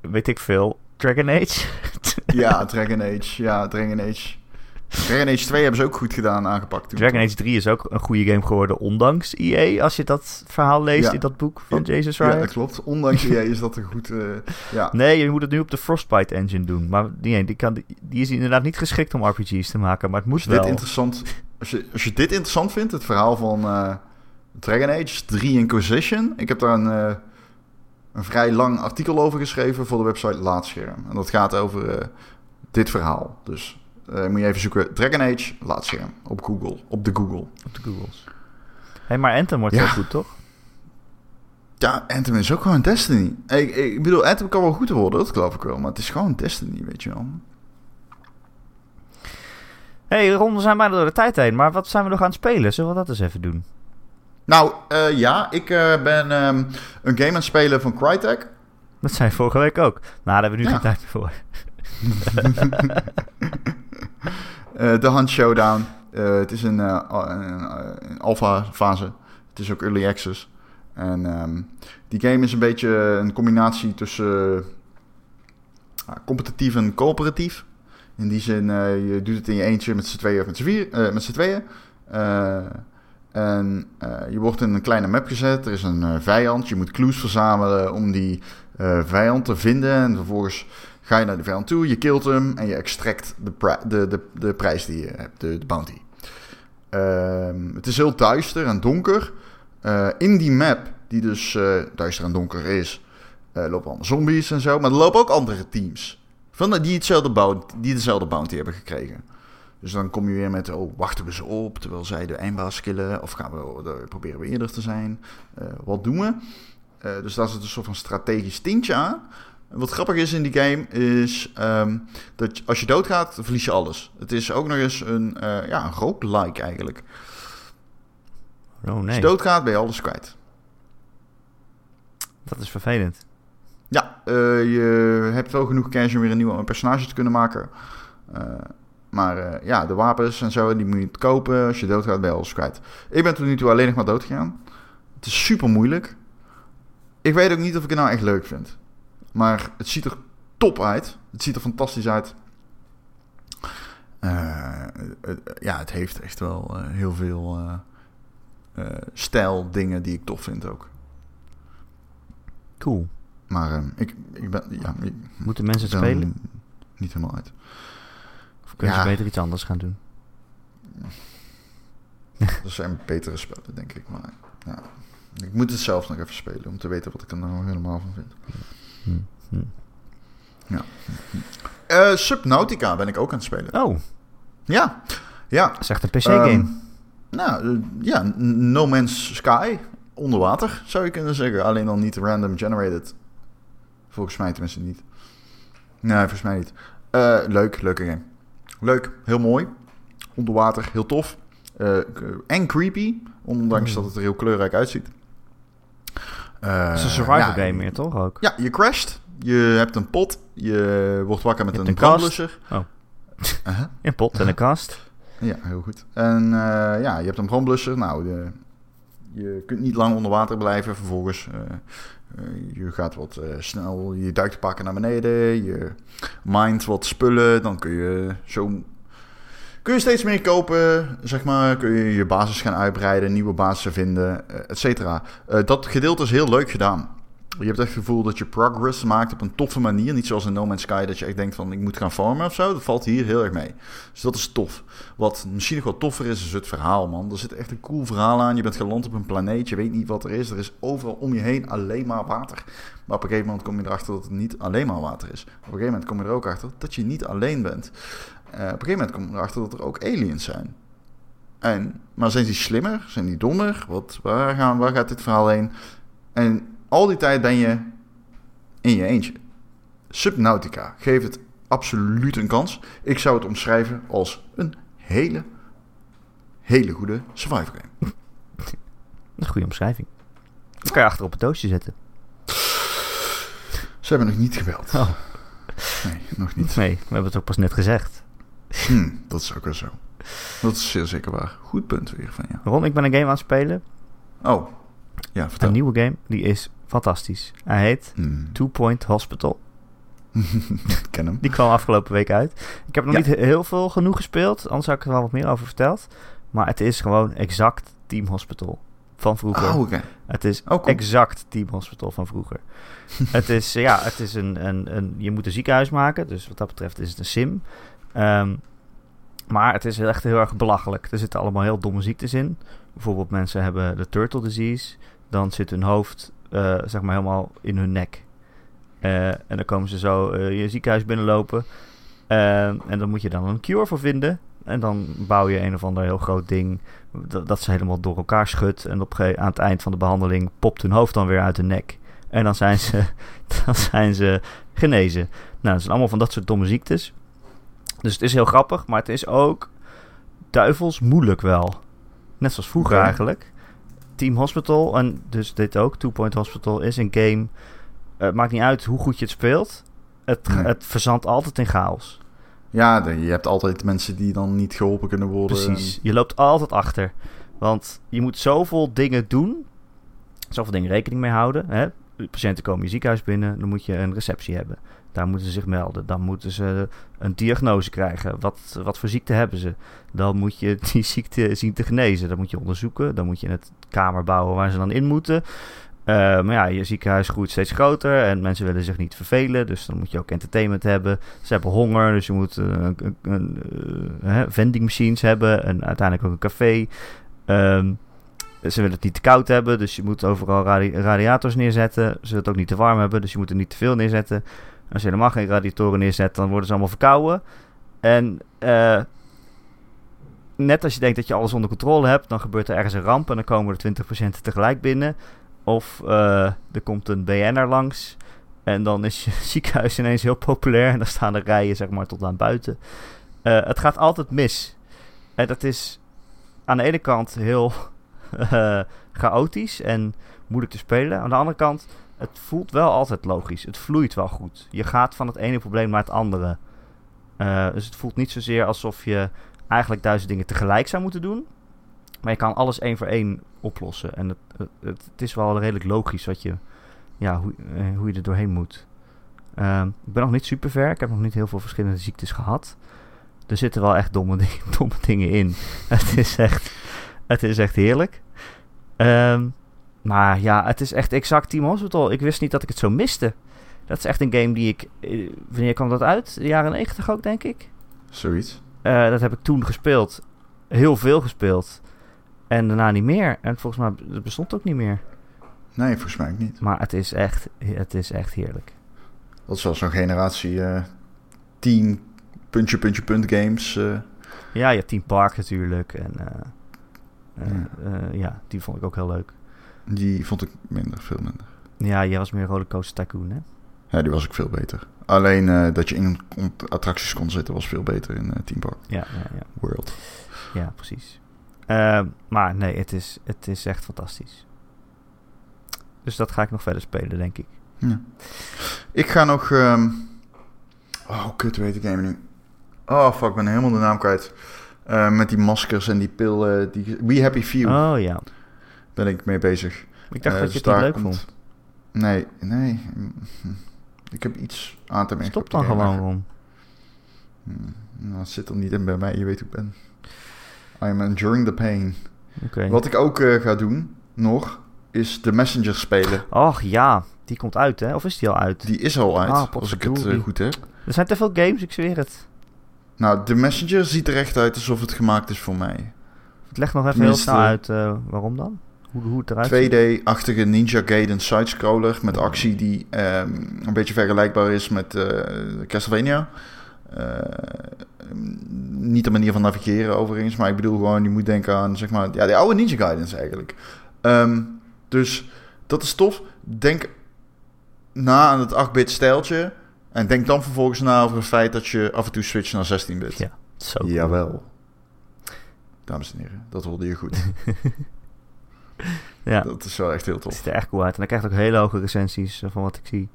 weet ik veel. Dragon Age? [laughs] Ja, Dragon Age. Ja, Dragon Age. Dragon Age 2 hebben ze ook goed gedaan aangepakt. toen. Dragon Age 3 is ook een goede game geworden, ondanks EA. Als je dat verhaal leest Ja. in dat boek van Ja, Jason Ja, Schreier. dat klopt. Ondanks EA [laughs] is dat een goed... eh, ja. Nee, je moet het nu op de Frostbite engine doen. Maar die, die, kan, die is inderdaad niet geschikt om RPG's te maken, maar het moet Als je, dit wel. interessant, als, je, als je dit interessant vindt, het verhaal van eh, Dragon Age 3 Inquisition. Ik heb daar een, eh, een vrij lang artikel over geschreven voor de website Laatscherm. En dat gaat over eh, dit verhaal. Dus eh, moet je even zoeken Dragon Age Laatscherm op Google, op de Google. Op de Googles. Hé, maar Anthem wordt Ja. heel goed, toch? Ja, Anthem is ook gewoon Destiny. Ik, ik bedoel, Anthem kan wel goed worden, dat geloof ik wel. Maar het is gewoon Destiny, weet je wel. Hé, hey, Ron, we zijn bijna door de tijd heen. Maar wat zijn we nog aan het spelen? Zullen we dat eens even doen? Nou, eh, ja, ik eh, ben ehm, een game aan het spelen van Crytek. Dat zei je vorige week ook. Nou, daar hebben we nu Ja. geen tijd meer voor. [laughs] Eh, De Hunt Showdown. Het is een, een, alpha fase. Het is ook early access. En ehm, die game is een beetje een combinatie tussen competitief en coöperatief. In die zin, je doet het in je eentje met z'n tweeën of met z'n, vier, met z'n tweeën. En eh, je wordt in een kleine map gezet. Er is een eh, vijand. Je moet clues verzamelen om die eh, vijand te vinden. En vervolgens ga je naar de vijand toe, je killt hem en je extract de, de, de, prijs die je hebt, de, de bounty. Ehm, het is heel duister en donker. In die map, die dus duister en donker is, lopen allemaal zombies en zo. Maar er lopen ook andere teams. Van, die, hetzelfde bounty, die dezelfde bounty hebben gekregen. Dus dan kom je weer met, oh, wachten we ze op terwijl zij de eindbaas killen? Of gaan we, oh, proberen we eerder te zijn? Eh, wat doen we? Eh, dus daar zit een soort van strategisch tintje aan. En Wat grappig is in die game is ehm, dat als je doodgaat, verlies je alles. Het is ook nog eens een, eh ja, een roguelike eigenlijk. Oh Als nee, je doodgaat, ben je alles kwijt. dat is vervelend. Ja, je hebt wel genoeg cash om weer een nieuw personage te kunnen maken. Eh, maar eh, ja, de wapens en zo, die moet je kopen. Als je doodgaat, ben je alles kwijt. Ik ben tot nu toe alleen nog maar doodgegaan. Het is super moeilijk. Ik weet ook niet of ik het nou echt leuk vind. Maar het ziet er top uit. Het ziet er fantastisch uit. Eh, ja, het heeft echt wel eh, heel veel eh, stijl dingen die ik tof vind ook. Cool. Maar eh, ik, ik ben... Ja, ik Moeten mensen spelen? niet helemaal uit. Kunnen Ja. ze beter iets anders gaan doen? Er zijn betere spellen, denk ik. Maar ja, ik moet het zelf nog even spelen om te weten wat ik er nou helemaal van vind. Hm. Eh, Subnautica ben ik ook aan het spelen. Oh, Ja, ja. dat is echt een PC-game. Ehm, nou, eh, ja, No Man's Sky. Onder water, zou je kunnen zeggen. Alleen dan niet random generated. Volgens mij tenminste niet. Nee, volgens mij niet. Eh, leuk, leuke game. Leuk, heel mooi. Onder water, heel tof. Eh, k- en creepy, ondanks Hmm. dat het er heel kleurrijk uitziet. Eh, het is een survival ja, game meer, toch ook? Ja, je crasht. Je hebt een pot. Je wordt wakker met een een brandblusser. Oh. [laughs] Uh-huh. Een pot en een kast. Ja, heel goed. En eh, ja, je hebt een brandblusser. Nou, de, je kunt niet lang onder water blijven. Vervolgens, eh, eh, je gaat wat eh, snel je duikpakken naar beneden. Je mindt wat spullen. Dan kun je zo... Kun je steeds meer kopen, zeg maar. Kun je je basis gaan uitbreiden, nieuwe basissen vinden, et cetera. Dat gedeelte is heel leuk gedaan. Je hebt echt het gevoel dat je progress maakt op een toffe manier. Niet zoals in No Man's Sky dat je echt denkt van ik moet gaan farmen of zo. Dat valt hier heel erg mee. Dus dat is tof. Wat misschien nog wel toffer is, is het verhaal, man. Er zit echt een cool verhaal aan. Je bent geland op een planeet, je weet niet wat er is. Er is overal om je heen alleen maar water. Maar op een gegeven moment kom je erachter dat het niet alleen maar water is. Op een gegeven moment kom je er ook achter dat je niet alleen bent. Eh, op een gegeven moment kom je erachter dat er ook aliens zijn. En, maar zijn die slimmer? Zijn die dommer? Wat, waar, gaan, waar gaat dit verhaal heen? En al die tijd ben je in je eentje. Subnautica. Geef het absoluut een kans. Ik zou het omschrijven als een hele, hele goede survival game. [laughs] Een goede omschrijving. Dat kan je achter op het doosje zetten. Ze hebben nog niet gebeld. Oh. Nee, nog niet. Nee, we hebben het ook pas net gezegd. Hm, dat is ook wel zo. Dat is zeer zeker waar. Goed punt weer van jou. Ron, ik ben een game aan het spelen. Oh, ja, vertel. Een nieuwe game. Die is fantastisch. Hij heet Hm. Two Point Hospital. [laughs] Ken hem. Die kwam afgelopen week uit. Ik heb nog Ja. niet he- heel veel genoeg gespeeld. Anders had ik er wel wat meer over verteld. Maar het is gewoon exact Team Hospital van vroeger. Oh. Het is Oh, cool. exact Team Hospital van vroeger. [laughs] het is, ja, het is een, een, een... Je moet een ziekenhuis maken. Dus wat dat betreft is het een sim. Ehm, maar het is echt heel erg belachelijk. Er zitten allemaal heel domme ziektes in. Bijvoorbeeld mensen hebben de turtle disease. Dan zit hun hoofd eh, zeg maar helemaal in hun nek. Eh, en dan komen ze zo eh, je ziekenhuis binnenlopen. En dan moet je dan een cure voor vinden. En dan bouw je een of ander heel groot ding. Dat, dat ze helemaal door elkaar schudt. En op, aan het eind van de behandeling popt hun hoofd dan weer uit hun nek. En dan zijn ze, [laughs] dan zijn ze genezen. Nou, dat zijn allemaal van dat soort domme ziektes. Dus het is heel grappig, maar het is ook duivels moeilijk wel. Net zoals vroeger eigenlijk. Team Hospital, en dus dit ook, Two Point Hospital, is een game. Het maakt niet uit hoe goed je het speelt. Het, Nee. het verzandt altijd in chaos. Ja, je hebt altijd mensen die dan niet geholpen kunnen worden. Precies. Je loopt altijd achter. Want je moet zoveel dingen doen. Zoveel dingen rekening mee houden. Hè? De patiënten komen je ziekenhuis binnen. Dan moet je een receptie hebben. Daar moeten ze zich melden. Dan moeten ze een diagnose krijgen. Wat, wat voor ziekte hebben ze? Dan moet je [laughs] die ziekte zien te genezen. Dan moet je onderzoeken. Dan moet je het kamer bouwen waar ze dan in moeten. Eh, maar ja, je ziekenhuis groeit steeds groter en mensen willen zich niet vervelen. Dus dan moet je ook entertainment hebben. Ze hebben honger, dus je moet hè, vending machines hebben. En uiteindelijk ook een café. Ehm, ze willen het niet te koud hebben, dus je moet overal radi- radiators neerzetten. Ze willen het ook niet te warm hebben, dus je moet er niet te veel neerzetten. Als je helemaal geen radiatoren neerzet, dan worden ze allemaal verkouden. En eh, net als je denkt dat je alles onder controle hebt, dan gebeurt er ergens een ramp en dan komen er 20 patiënten tegelijk binnen. Of eh, er komt een BN'er langs en dan is je [laughs] ziekenhuis ineens heel populair en dan staan de rijen zeg maar tot aan buiten. Eh, het gaat altijd mis. En dat is aan de ene kant heel [laughs] chaotisch en moeilijk te spelen. Aan de andere kant, het voelt wel altijd logisch. Het vloeit wel goed. Je gaat van het ene probleem naar het andere. Eh, dus het voelt niet zozeer alsof je eigenlijk duizend dingen tegelijk zou moeten doen. Maar je kan alles één voor één oplossen. En het, het, het, is wel redelijk logisch wat je, ja, hoe, eh, hoe je er doorheen moet. Ehm, ik ben nog niet super ver. Ik heb nog niet heel veel verschillende ziektes gehad. Er zitten wel echt domme, dingen, [laughs] domme dingen in. [laughs] het, is echt, het is echt heerlijk. Ehm, Maar ja, het is echt exact Team Hospital. Ik wist niet dat ik het zo miste. Dat is echt een game die ik... eh, Wanneer kwam dat uit? De jaren 90 ook, denk ik. Zoiets. Eh, dat heb ik toen gespeeld. Heel veel gespeeld. En daarna niet meer. En volgens mij het bestond ook niet meer. Nee, volgens mij ook niet. Maar het is echt, het is echt heerlijk. Dat is wel zo'n generatie eh 10 puntje, puntje, punt games. eh. Ja, je hebt Team Park natuurlijk. En Ja. ja, die vond ik ook heel leuk. Die vond ik minder, veel minder. Ja, jij was meer Rollercoaster Tycoon, hè? Ja, die was ook veel beter. Alleen eh, dat je in attracties kon zitten was veel beter in eh Team Park Ja, ja, ja. World. Ja, precies. Eh, maar nee, het is, het is echt fantastisch. Dus dat ga ik nog verder spelen, denk ik. Ja. Ik ga nog... ehm, Oh, kut, weet ik game nu. Oh, fuck, ik ben helemaal de naam kwijt. Eh, met die maskers en die pil... eh, die... We Happy Few Oh ja. Ben ik mee bezig. Ik dacht Eh, dat je dus het niet leuk komt- vond. Nee, nee. Ik heb iets aan te merken. Stop dan gewoon, Ron. Hm, Nou, het zit er niet in bij mij, je weet hoe ik ben. I'm enduring the pain. Oké. Wat ik ook eh, ga doen, nog, is de Messenger spelen. Och ja, die komt uit, hè? Of is die al uit? Die is al uit, Ah, als ik het eh, goed heb. Er zijn te veel games, ik zweer het. Nou, de Messenger ziet er echt uit alsof het gemaakt is voor mij. Leg nog even Tenminste- heel snel uit waarom dan? Hoe, hoe het eruit ziet. 2D-achtige Ninja Gaiden sidescroller met actie die ehm, een beetje vergelijkbaar is met eh, Castlevania. Eh, niet de manier van navigeren overigens, maar ik bedoel gewoon, je moet denken aan zeg maar, ja, de oude Ninja Gaidens eigenlijk. Ehm, dus dat is tof. Denk na aan het 8-bit stijltje en denk dan vervolgens na over het feit dat je af en toe switcht naar 16-bit. Ja, Zo cool. Jawel. Dames en heren, dat hoorde je goed. [laughs] [laughs] Ja, Dat is wel echt heel het tof. ziet er echt cool uit. En hij krijgt ook hele hoge recensies eh, van wat ik zie.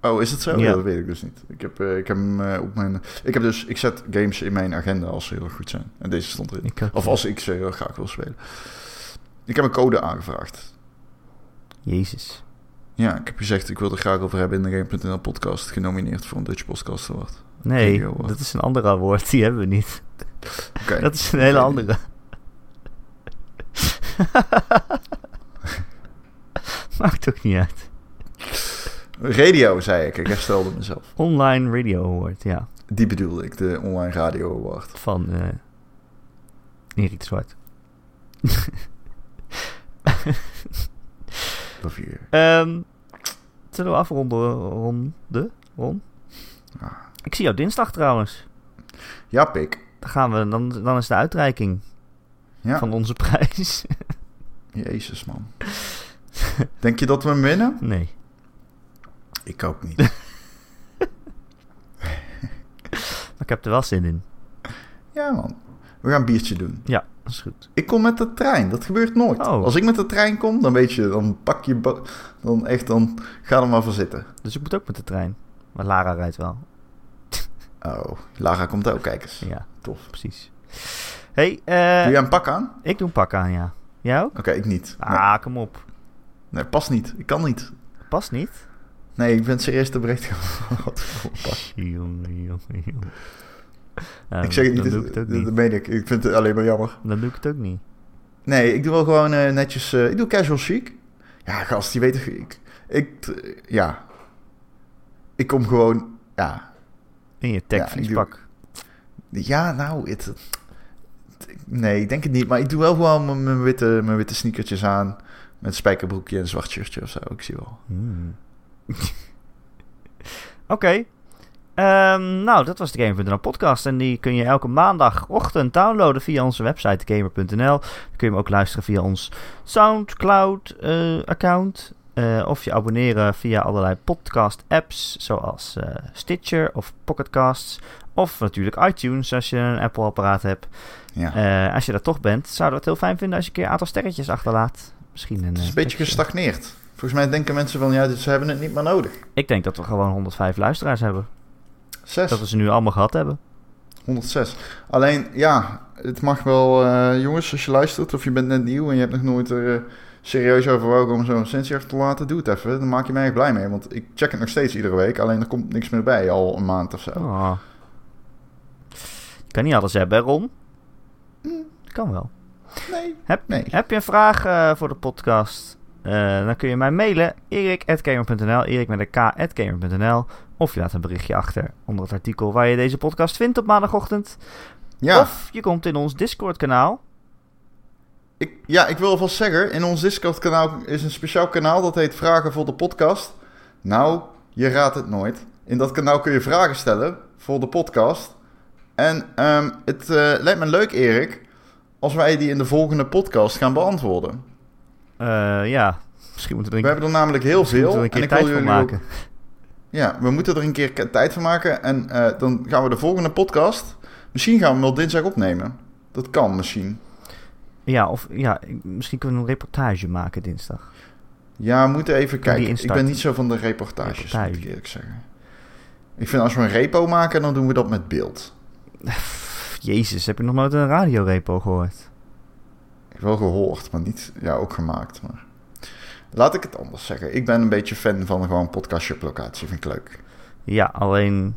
Oh, is het zo? Ja. Dat weet ik dus niet. Ik heb, eh, ik heb hem eh, op mijn. Ik heb dus. Ik zet games in mijn agenda als ze heel goed zijn. En deze stond erin. Of als ik ze heel graag wil spelen. Ik heb een code aangevraagd. Jezus. Ja, ik heb gezegd, ik wil er graag over hebben in de Game.nl podcast. Genomineerd voor een Dutch Podcast Award. Nee, dat is een ander woord. Die hebben we niet. [laughs] Dat is een hele andere. [laughs] Maakt ook niet uit. Radio, zei ik. Ik herstelde mezelf. Online Radio Award, ja. Die bedoelde ik, de Online Radio Award. Van eh Erik Zwart. [laughs] Love you. Ehm, zullen we afronden, ronde? Ron? Ah. Ik zie jou dinsdag trouwens. Ja, pik. Dan, gaan we, dan, dan is de uitreiking Ja. van onze prijs. [laughs] Jezus, man. [laughs] Denk je dat we hem winnen? nee. Ik ook niet. [laughs] [laughs] Ik heb er wel zin in. Ja, man. We gaan een biertje doen. Ja, dat is goed. Ik kom met de trein. Dat gebeurt nooit. Oh. Als ik met de trein kom, dan weet je, dan pak je... Dan echt, dan ga er maar voor zitten. Dus ik moet ook met de trein. Maar Lara rijdt wel. Oh, Lara komt ook, kijk eens. Ja, Tof. precies. hey, eh, Doe jij een pak aan? ik doe een pak aan, ja. Jij ook? Oké, ik niet. Nee. Ah, kom op. Nee, past niet. Ik kan niet. Past niet? Nee, ik ben serieus te een pak. Jongen, jongen, jongen. Ja, ik zeg het niet, Dan dat, doe ik het ook niet. dat meen ik. Ik vind het alleen maar jammer. Dan doe ik het ook niet. Nee, ik doe wel gewoon eh, netjes... eh, ik doe casual chic. Ja, gast, die weet ik... Ik... ja. Ik kom gewoon... Ja. In je Ja, tech ik vliespak. Ja, nou... Het, nee, ik denk het niet. Maar ik doe wel gewoon mijn, witte, mijn witte sneakertjes aan. Met spijkerbroekje en een zwart shirtje of zo. Ik zie wel. Hmm. [laughs] Oké. Ehm, nou, dat was de Gamer.nl podcast. En die kun je elke maandagochtend downloaden via onze website gamer.nl. Dan kun je hem ook luisteren via ons Soundcloud-account. Eh, of je abonneren via allerlei podcast-apps, zoals eh, Stitcher of Pocketcasts. Of natuurlijk iTunes, als je een Apple-apparaat hebt. Ja. Eh, als je dat toch bent, zouden we het heel fijn vinden als je een keer een aantal sterretjes achterlaat. Misschien een, het is eh, een beetje gestagneerd. Volgens mij denken mensen van... Ja, ze hebben het niet meer nodig. Ik denk dat we gewoon 105 luisteraars hebben. Zes. Dat we ze nu allemaal gehad hebben. 106. Alleen, ja, het mag wel, eh, jongens, als je luistert of je bent net nieuw en je hebt nog nooit er eh, serieus overwogen om zo'n recensie achter te laten, doe het even. Dan maak je mij echt blij mee, want ik check het nog steeds iedere week, alleen er komt niks meer bij, al een maand of zo. Oh. Je kan niet alles hebben, hè, Ron? Kan wel. Nee. Heb, Nee. heb je een vraag eh, voor de podcast? Eh, dan kun je mij mailen. erik.gamer.nl Erik met een k.gamer.nl Of je laat een berichtje achter onder het artikel waar je deze podcast vindt op maandagochtend. Ja. Of je komt in ons Discord kanaal. Ik, ja, ik wil alvast zeggen, in ons Discord-kanaal is een speciaal kanaal dat heet Vragen voor de podcast. Nou, je raadt het nooit. In dat kanaal kun je vragen stellen voor de podcast. En ehm, het eh, lijkt me leuk, Erik, als wij die in de volgende podcast gaan beantwoorden. Eh, ja, misschien moeten we We er een, hebben er namelijk heel misschien veel. moeten we een keer en tijd voor ook- maken. ja, we moeten er een keer tijd voor maken. En eh, dan gaan we de volgende podcast. Misschien gaan we hem wel dinsdag opnemen. Dat kan misschien. Ja, of ja, misschien kunnen we een reportage maken dinsdag. Ja, we moeten even kijken. Ik ben niet zo van de reportages, Reportage. moet ik eerlijk zeggen. Ik vind als we een repo maken, dan doen we dat met beeld. [sighs] Jezus, heb je nog nooit een radiorepo gehoord? Ik heb wel gehoord, maar niet, ja, ook gemaakt. Maar. Laat ik het anders zeggen. Ik ben een beetje fan van gewoon podcastje op locatie, vind ik leuk. Ja, alleen...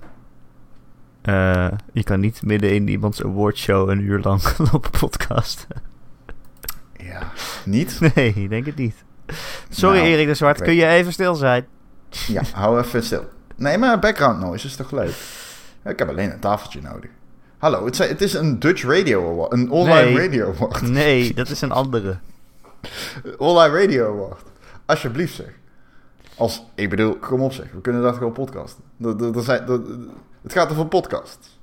eh, je kan niet midden in iemands awardshow een uur lang [laughs] lopen podcasten. Ja. Niet? [laughs] Nee, ik denk het niet. Sorry Nou, Erik de Zwart, kun je even stil zijn? Ja, hou even stil. Nee, maar background noise is toch leuk? Ik heb alleen een tafeltje nodig. Hallo, het, het is een Dutch Radio Award. Een online Nee. radio award. Nee, [laughs] dat is een andere. Online Radio Award. Alsjeblieft zeg. Als, ik bedoel, kom op zeg. We kunnen dat gewoon podcasten. Dat, dat, dat zijn, dat- het gaat over podcast.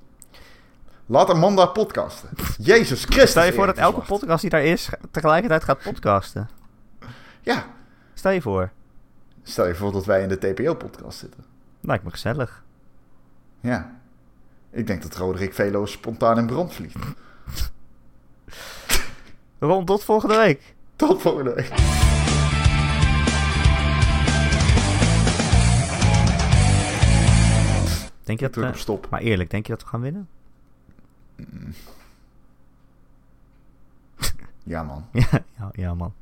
Laat een man daar podcasten. [laughs] Jezus Christus. Stel je voor dat elke podcast die daar is tegelijkertijd gaat podcasten. Ja. Stel je voor. Stel je voor dat wij in de TPO-podcast zitten. Lijkt me gezellig. Ja. Ik denk dat Roderick Velo spontaan in brand vliegt. [laughs] Ron, tot volgende week. Tot volgende week. Denk je dat... Op stop. maar eerlijk, denk je dat we gaan winnen? Ja man. [laughs] ja, ja, ja, man.